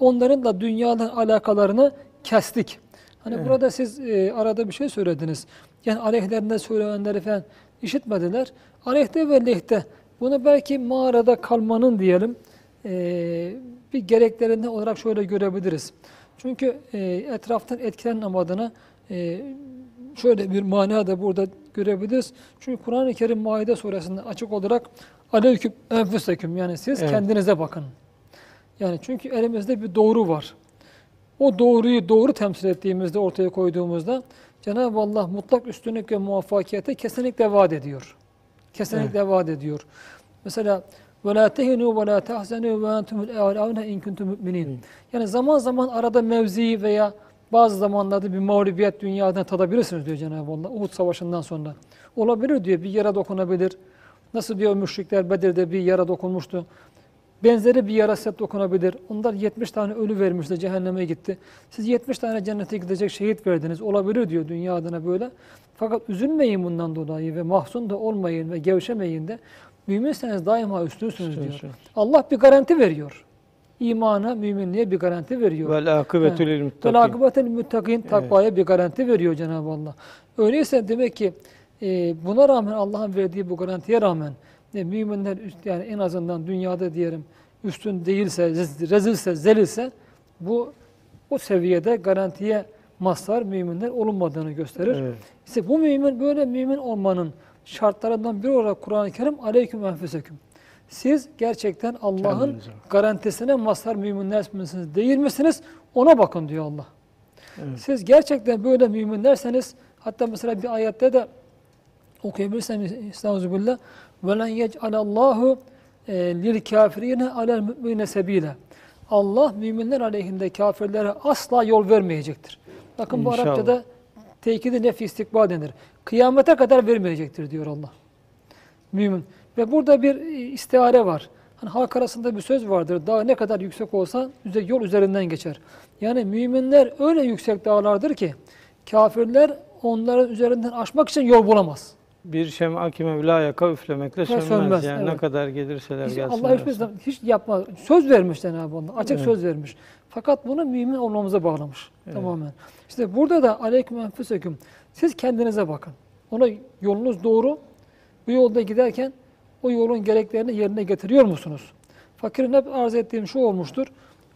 Onların da dünyadan alakalarını kestik. Hani
Evet.
burada siz e, arada bir şey söylediniz. Yani aleyhlerinde söylenenleri falan işitmediler. Aleyhte ve lehte. Bunu belki mağarada kalmanın diyelim e, bir gereklerinden olarak şöyle görebiliriz. Çünkü e, etraftan etkilenmem adına e, şöyle bir mana da burada görebiliriz. Çünkü Kur'an-ı Kerim Maide suresinde açık olarak aleyküm enfüseküm yani siz
Evet.
kendinize bakın. Yani çünkü elimizde bir doğru var. O doğruyu doğru temsil ettiğimizde, ortaya koyduğumuzda Cenab-ı Allah mutlak üstünlük ve muvaffakiyete kesinlikle vaat ediyor. Kesinlikle vaat ediyor. Mesela وَلَا تَهِنُوا وَلَا تَحْزَنُوا وَاَنْتُمُ الْاَعْلَوْنَ اِنْ كُنْتُمْ مُؤْمِنِينَ Yani zaman zaman arada mevzi veya bazı zamanlarda bir mağlubiyet dünyadan tadabilirsiniz diyor Cenab-ı Allah. Uhud Savaşı'ndan sonra. Olabilir diyor. Bir yere dokunabilir. Nasıl diyor müşrikler Bedir'de bir yara dokunmuştu. Benzeri bir yara size dokunabilir. Onlar 70 tane ölü vermişti, cehenneme gitti. Siz 70 tane cennete gidecek şehit verdiniz. Olabilir diyor dünya adına böyle. Fakat üzülmeyin bundan dolayı ve mahzun da olmayın ve gevşemeyin de. Müminseniz daima üstünsünüz diyor. Allah bir garanti veriyor. İmana, müminliğe bir garanti veriyor.
Vel akıbetü lil
Vel
muttakin.
akıbetel müttakin takvaya bir garanti veriyor Cenab-ı Allah. Öyleyse demek ki e, buna rağmen Allah'ın verdiği bu garantiye rağmen e, müminler üst, yani en azından dünyada diyelim üstün değilse, rez- rezilse, zelilse bu o seviyede garantiye mazhar müminler olunmadığını gösterir.
Evet.
İşte bu mümin böyle mümin olmanın şartlarından biri olarak Kur'an-ı Kerim aleyküm enfüseküm. Siz gerçekten Allah'ın garantisine mazhar müminler misiniz değil misiniz? Ona bakın diyor Allah.
Evet.
Siz gerçekten böyle müminlerseniz hatta mesela bir ayette de okuyabilirseniz Estağfirullah yec'alallahu e, lil kafirine alel mü'mine sebile. Allah müminler aleyhinde kafirlere asla yol vermeyecektir. Bakın bu
İnşallah.
Arapçada tekidi nefi istikbal denir. Kıyamete kadar vermeyecektir diyor Allah. Mümin. Ve burada bir e, istihare var. Hani halk arasında bir söz vardır. Dağ ne kadar yüksek olsa yol üzerinden geçer. Yani müminler öyle yüksek dağlardır ki kafirler onların üzerinden aşmak için yol bulamaz.
Bir şem'a ki Mevla yaka üflemekle sönmez.
sönmez,
Yani ne
evet.
kadar gelirseler
Hiç,
gelsinler.
Allah hiçbir zaman hiç yapmaz. Söz vermiş Cenab-ı Allah. Açık
Evet.
söz vermiş. Fakat bunu mümin olmamıza bağlamış.
Evet.
Tamamen. İşte burada da aleyküm enfüseküm. Siz kendinize bakın. Ona yolunuz doğru. Bu yolda giderken o yolun gereklerini yerine getiriyor musunuz? Fakirin hep arz ettiğim şu olmuştur.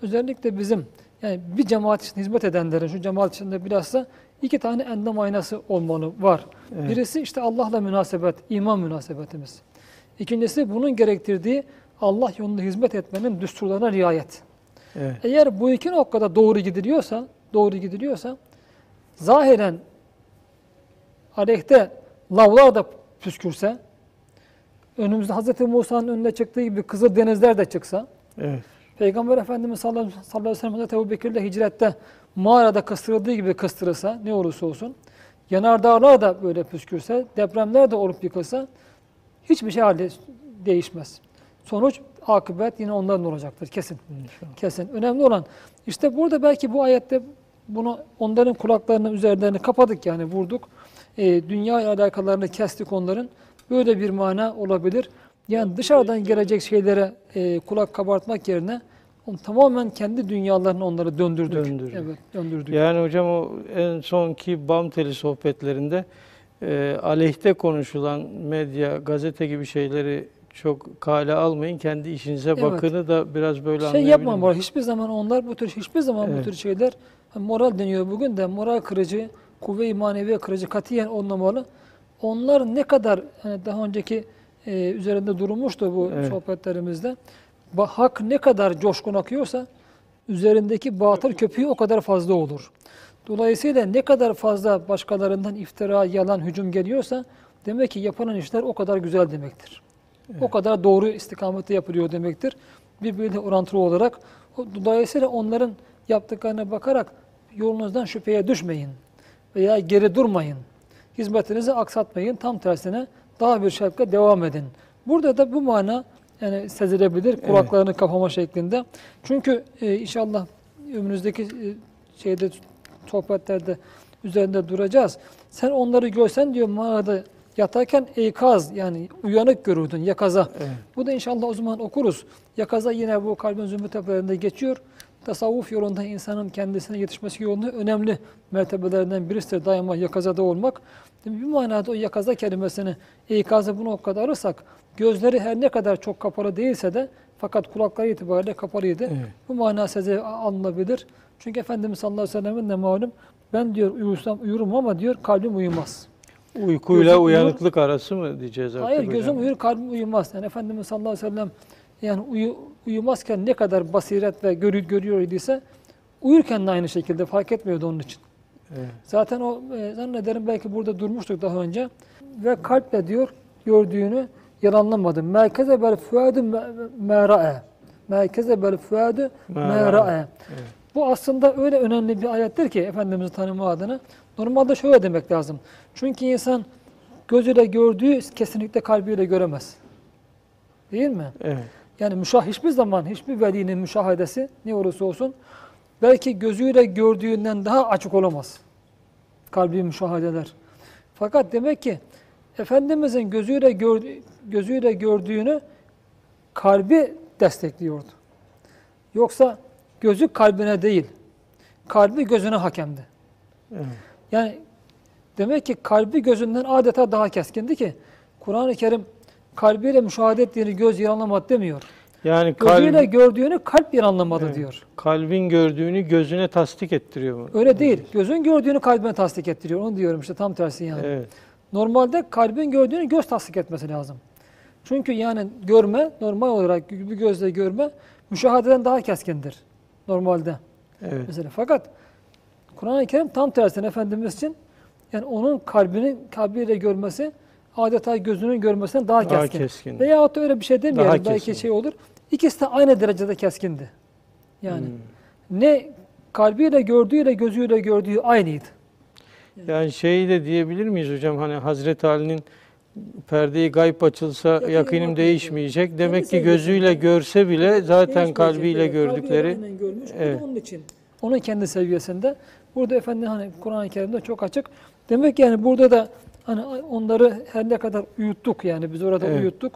Özellikle bizim yani bir cemaat için hizmet edenlerin şu cemaat içinde bilhassa iki tane endam aynası olmalı var.
Evet.
Birisi işte Allah'la münasebet, iman münasebetimiz. İkincisi bunun gerektirdiği Allah yolunda hizmet etmenin düsturlarına riayet.
Evet.
Eğer bu iki noktada doğru gidiliyorsa, doğru gidiliyorsa zahiren aleyhte lavlar da püskürse, önümüzde Hz. Musa'nın önüne çıktığı gibi Kızıl Denizler de çıksa,
Evet.
Peygamber Efendimiz sallallahu aleyhi ve sellem Hazreti Ebu Bekir'le hicrette mağarada kıstırıldığı gibi kıstırılsa ne olursa olsun, yanardağlar da böyle püskürse, depremler de olup yıkılsa hiçbir şey halde değişmez. Sonuç, akıbet yine onların olacaktır kesin. Kesin. Önemli olan işte burada belki bu ayette bunu onların kulaklarını üzerlerini kapadık yani vurduk. Ee, dünya alakalarını kestik onların. Böyle bir mana olabilir. Yani dışarıdan gelecek şeylere e, kulak kabartmak yerine on, tamamen kendi dünyalarını onları döndürdük.
Döndürdük.
Evet, döndürdük.
Yani hocam o en sonki BAM teli sohbetlerinde e, aleyhte konuşulan medya, gazete gibi şeyleri çok kale almayın. Kendi işinize
Evet.
bakını da biraz böyle
şey
miyim?
var. Hiçbir zaman onlar bu tür hiçbir zaman bu
Evet.
tür şeyler moral deniyor bugün de moral kırıcı, kuvve-i maneviye kırıcı katiyen olmamalı. Onlar ne kadar hani daha önceki e, üzerinde durulmuştu bu
Evet.
sohbetlerimizde. Hak ne kadar coşkun akıyorsa üzerindeki batıl köpüğü o kadar fazla olur. Dolayısıyla ne kadar fazla başkalarından iftira, yalan, hücum geliyorsa demek ki yapılan işler o kadar güzel demektir. O kadar doğru istikamette yapılıyor demektir. Birbiriyle orantılı olarak. Dolayısıyla onların yaptıklarına bakarak yolunuzdan şüpheye düşmeyin. Veya geri durmayın. Hizmetinizi aksatmayın. Tam tersine daha bir şevkle devam edin. Burada da bu mana yani sezilebilir kulaklarını kapama şeklinde. Çünkü e, inşallah önümüzdeki e, şeyde sohbetlerde üzerinde duracağız. Sen onları görsen diyor mağarada yatarken eykaz yani uyanık görürdün yakaza.
Evet.
Bu da inşallah o zaman okuruz. Yakaza yine bu kalbin zümrüt tepelerinde geçiyor. Tasavvuf yolunda insanın kendisine yetişmesi yolunda önemli mertebelerinden birisidir daima yakazada olmak. Bir manada o yakaza kelimesini, eykazı bu noktada alırsak, gözleri her ne kadar çok kapalı değilse de fakat kulakları itibariyle kapalıydı.
Evet.
Bu mana size alınabilir. Çünkü Efendimiz sallallahu aleyhi ve sellem'in de malum ben diyor uyursam uyurum ama diyor kalbim uyumaz.
Uykuyla
Gözüm uyur-
uyanıklık arası mı diyeceğiz artık
Hayır
hocam?
gözüm uyur kalbim uyumaz. Yani Efendimiz sallallahu aleyhi ve sellem yani uyu, uyumazken ne kadar basiret ve görü, görüyor idiyse uyurken de aynı şekilde fark etmiyordu onun için.
Evet.
Zaten o e, zannederim belki burada durmuştuk daha önce. Ve kalple diyor gördüğünü yalanlamadı. Merkeze bel fuadu mera'e. Merkeze bel fuadu mera'e. Bu aslında öyle önemli bir ayettir ki Efendimiz'i tanıma adına. Normalde şöyle demek lazım. Çünkü insan gözüyle gördüğü kesinlikle kalbiyle göremez. Değil mi?
Evet.
Yani müşah hiçbir zaman hiçbir velinin müşahedesi ne olursa olsun belki gözüyle gördüğünden daha açık olamaz. Kalbi müşahedeler. Fakat demek ki Efendimizin gözüyle gördüğü, gözüyle gördüğünü kalbi destekliyordu. Yoksa gözü kalbine değil, kalbi gözüne hakemdi.
evet.
Yani demek ki kalbi gözünden adeta daha keskindi ki Kur'an-ı Kerim kalbiyle müşahede ettiğini göz yalanlamadı demiyor.
Yani
Gözüyle
kalb,
gördüğünü kalp bir anlamadı
Evet.
diyor.
kalbin gördüğünü gözüne tasdik ettiriyor mu?
Öyle değil. Gözün gördüğünü kalbine tasdik ettiriyor. Onu diyorum işte tam tersi yani.
Evet.
Normalde kalbin gördüğünü göz tasdik etmesi lazım. Çünkü yani görme, normal olarak bir gözle görme müşahededen daha keskindir. Normalde.
Evet.
Mesela fakat Kur'an-ı Kerim tam tersine Efendimiz için yani onun kalbinin kalbiyle görmesi adeta gözünün görmesinden daha
Daha
keskin.
keskin.
Veyahut da öyle bir şey demeyelim.
Daha
Belki
keskin.
şey olur. İkisi de aynı derecede keskindi. Yani
Hmm.
ne kalbiyle gördüğüyle gözüyle gördüğü aynıydı.
Yani şey de diyebilir miyiz hocam hani Hazreti Ali'nin perdeyi gayb açılsa
Yakınım
yakınım
bakmıyor.
değişmeyecek. Demek ki gözüyle görse bile zaten kalbiyle gördükleri
Kalbiyle görmüş.
Evet.
onun için. Onun kendi seviyesinde. Burada efendim hani Kur'an-ı Kerim'de çok açık. Demek ki yani burada da hani onları her ne kadar uyuttuk yani biz orada
Evet.
uyuttuk.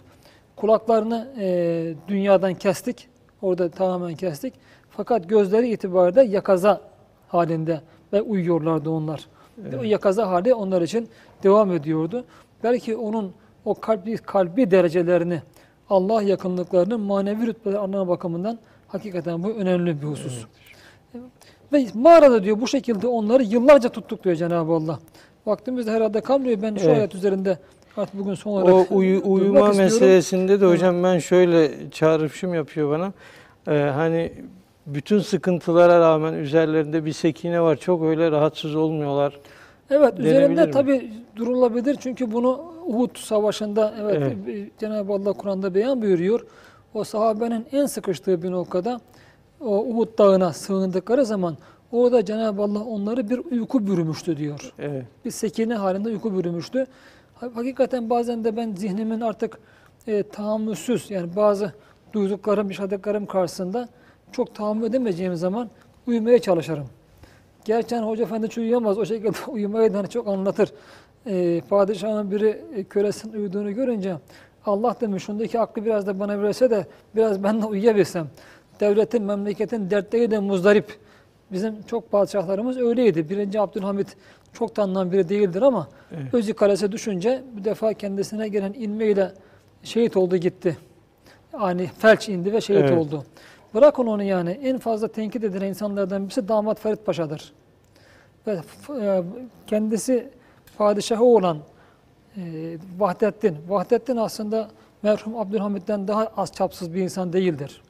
Kulaklarını e, dünyadan kestik. Orada tamamen kestik. Fakat gözleri itibariyle yakaza halinde ve uyuyorlardı onlar. Ve O yakaza hali onlar için devam ediyordu. Belki onun o kalbi, kalbi derecelerini, Allah yakınlıklarını manevi rütbeleri anlama bakımından hakikaten bu önemli bir husus. Ve mağarada diyor bu şekilde onları yıllarca tuttuk diyor Cenab-ı Allah. Vaktimiz de herhalde kalmıyor. Ben şu
Evet.
ayet üzerinde artık bugün son
o
olarak
uyu-
durmak
uyuma meselesinde de hocam ben şöyle çağrışım yapıyor bana. Ee, hani bütün sıkıntılara rağmen üzerlerinde bir sekine var. Çok öyle rahatsız olmuyorlar.
Evet üzerinde tabi durulabilir çünkü bunu Uhud savaşında evet,
Evet.
Cenab-ı Allah Kur'an'da beyan buyuruyor. O sahabenin en sıkıştığı bir noktada o Uhud dağına sığındıkları zaman orada Cenab-ı Allah onları bir uyku bürümüştü diyor.
Evet.
bir sekine halinde uyku bürümüştü. Ha- Hakikaten bazen de ben zihnimin artık e, tahammülsüz yani bazı duyduklarım, yaşadıklarım karşısında çok tahammül edemeyeceğim zaman uyumaya çalışırım. Gerçi hani Hoca Efendi hiç uyuyamaz. O şekilde uyumayı da hani çok anlatır. E, padişahın biri e, kölesinin uyuduğunu görünce Allah demiş şundaki aklı biraz da bana verse de biraz ben de uyuyabilsem. Devletin, memleketin dertleri de muzdarip. Bizim çok padişahlarımız öyleydi. Birinci Abdülhamit çok tanınan biri değildir ama
Evet.
Özü Kalesi düşünce bir defa kendisine gelen inmeyle şehit oldu gitti. Yani felç indi ve şehit
Evet.
oldu. Bırakın onu yani en fazla tenkit edilen insanlardan birisi damat Ferit Paşa'dır. Ve e, kendisi padişahı olan e, Vahdettin. Vahdettin aslında merhum Abdülhamit'ten daha az çapsız bir insan değildir.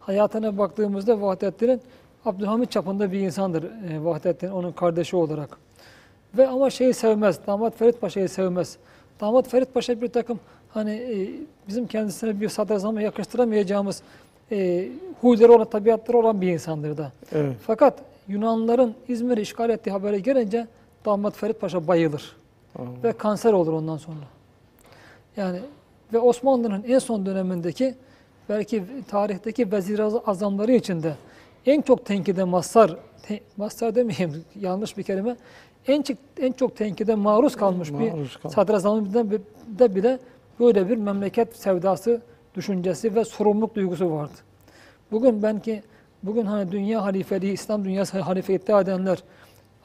Hayatına baktığımızda Vahdettin'in Abdülhamit çapında bir insandır e, Vahdettin onun kardeşi olarak. Ve ama şeyi sevmez, damat Ferit Paşa'yı sevmez. Damat Ferit Paşa bir takım hani e, bizim kendisine bir sadrazama yakıştıramayacağımız e, huyları olan, tabiatları olan bir insandır da.
Evet.
Fakat Yunanlıların İzmir'i işgal ettiği habere gelince damat Ferit Paşa bayılır
Anladım.
ve kanser olur ondan sonra. Yani ve Osmanlı'nın en son dönemindeki belki tarihteki vezir azamları içinde en çok tenkide mazhar, te, mazhar demeyeyim yanlış bir kelime, en çok, en çok tenkide maruz kalmış
Maruz
bir
kal-
sadrazamında da bile böyle bir memleket sevdası, düşüncesi ve sorumluluk duygusu vardı. Bugün ben ki bugün hani dünya halifeliği, İslam dünyası halife iddia edenler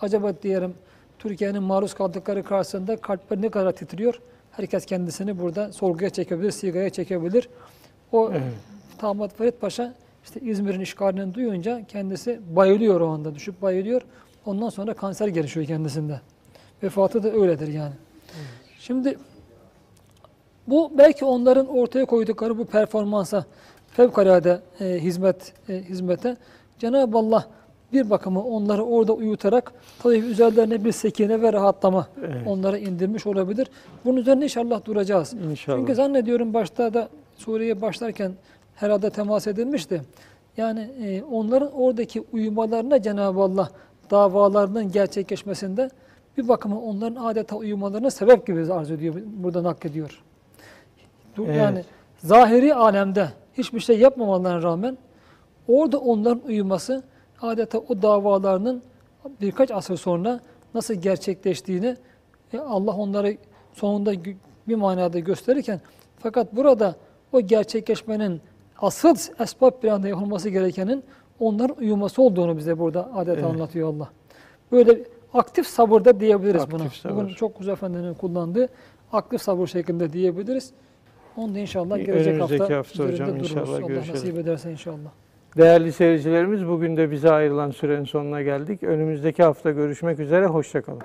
acaba diyelim Türkiye'nin maruz kaldıkları karşısında kalpleri ne kadar titriyor? Herkes kendisini burada sorguya çekebilir, sigaya çekebilir. O
Evet.
Damat Ferit Paşa işte İzmir'in işgalini duyunca kendisi bayılıyor o anda, düşüp bayılıyor. Ondan sonra kanser gelişiyor kendisinde. Vefatı da öyledir yani. Şimdi bu belki onların ortaya koydukları bu performansa fevkalade e, hizmet e, hizmete Cenab-ı Allah bir bakıma onları orada uyutarak tabii üzerlerine bir sekine ve rahatlama
Evet.
onlara indirmiş olabilir. Bunun üzerine inşallah duracağız.
İnşallah.
Çünkü zannediyorum başta da Suriye'ye başlarken herhalde temas edilmişti. Yani e, onların oradaki uyumalarına Cenab-ı Allah davalarının gerçekleşmesinde bir bakıma onların adeta uyumalarına sebep gibi arz ediyor, burada naklediyor.
Evet.
Yani zahiri alemde hiçbir şey yapmamalarına rağmen orada onların uyuması adeta o davalarının birkaç asır sonra nasıl gerçekleştiğini e, Allah onları sonunda bir manada gösterirken fakat burada o gerçekleşmenin asıl esbab anda yapılması gerekenin onların uyuması olduğunu bize burada adeta
Evet.
anlatıyor Allah. Böyle aktif sabırda diyebiliriz
Aktif
buna.
sabır.
Bugün çok güzel efendinin kullandığı aktif sabır şeklinde diyebiliriz. Onu da inşallah gelecek
Önümüzdeki
hafta,
hafta hocam inşallah
Allah
görüşelim.
nasip ederse inşallah.
Değerli seyircilerimiz bugün de bize ayrılan sürenin sonuna geldik. Önümüzdeki hafta görüşmek üzere. Hoşçakalın.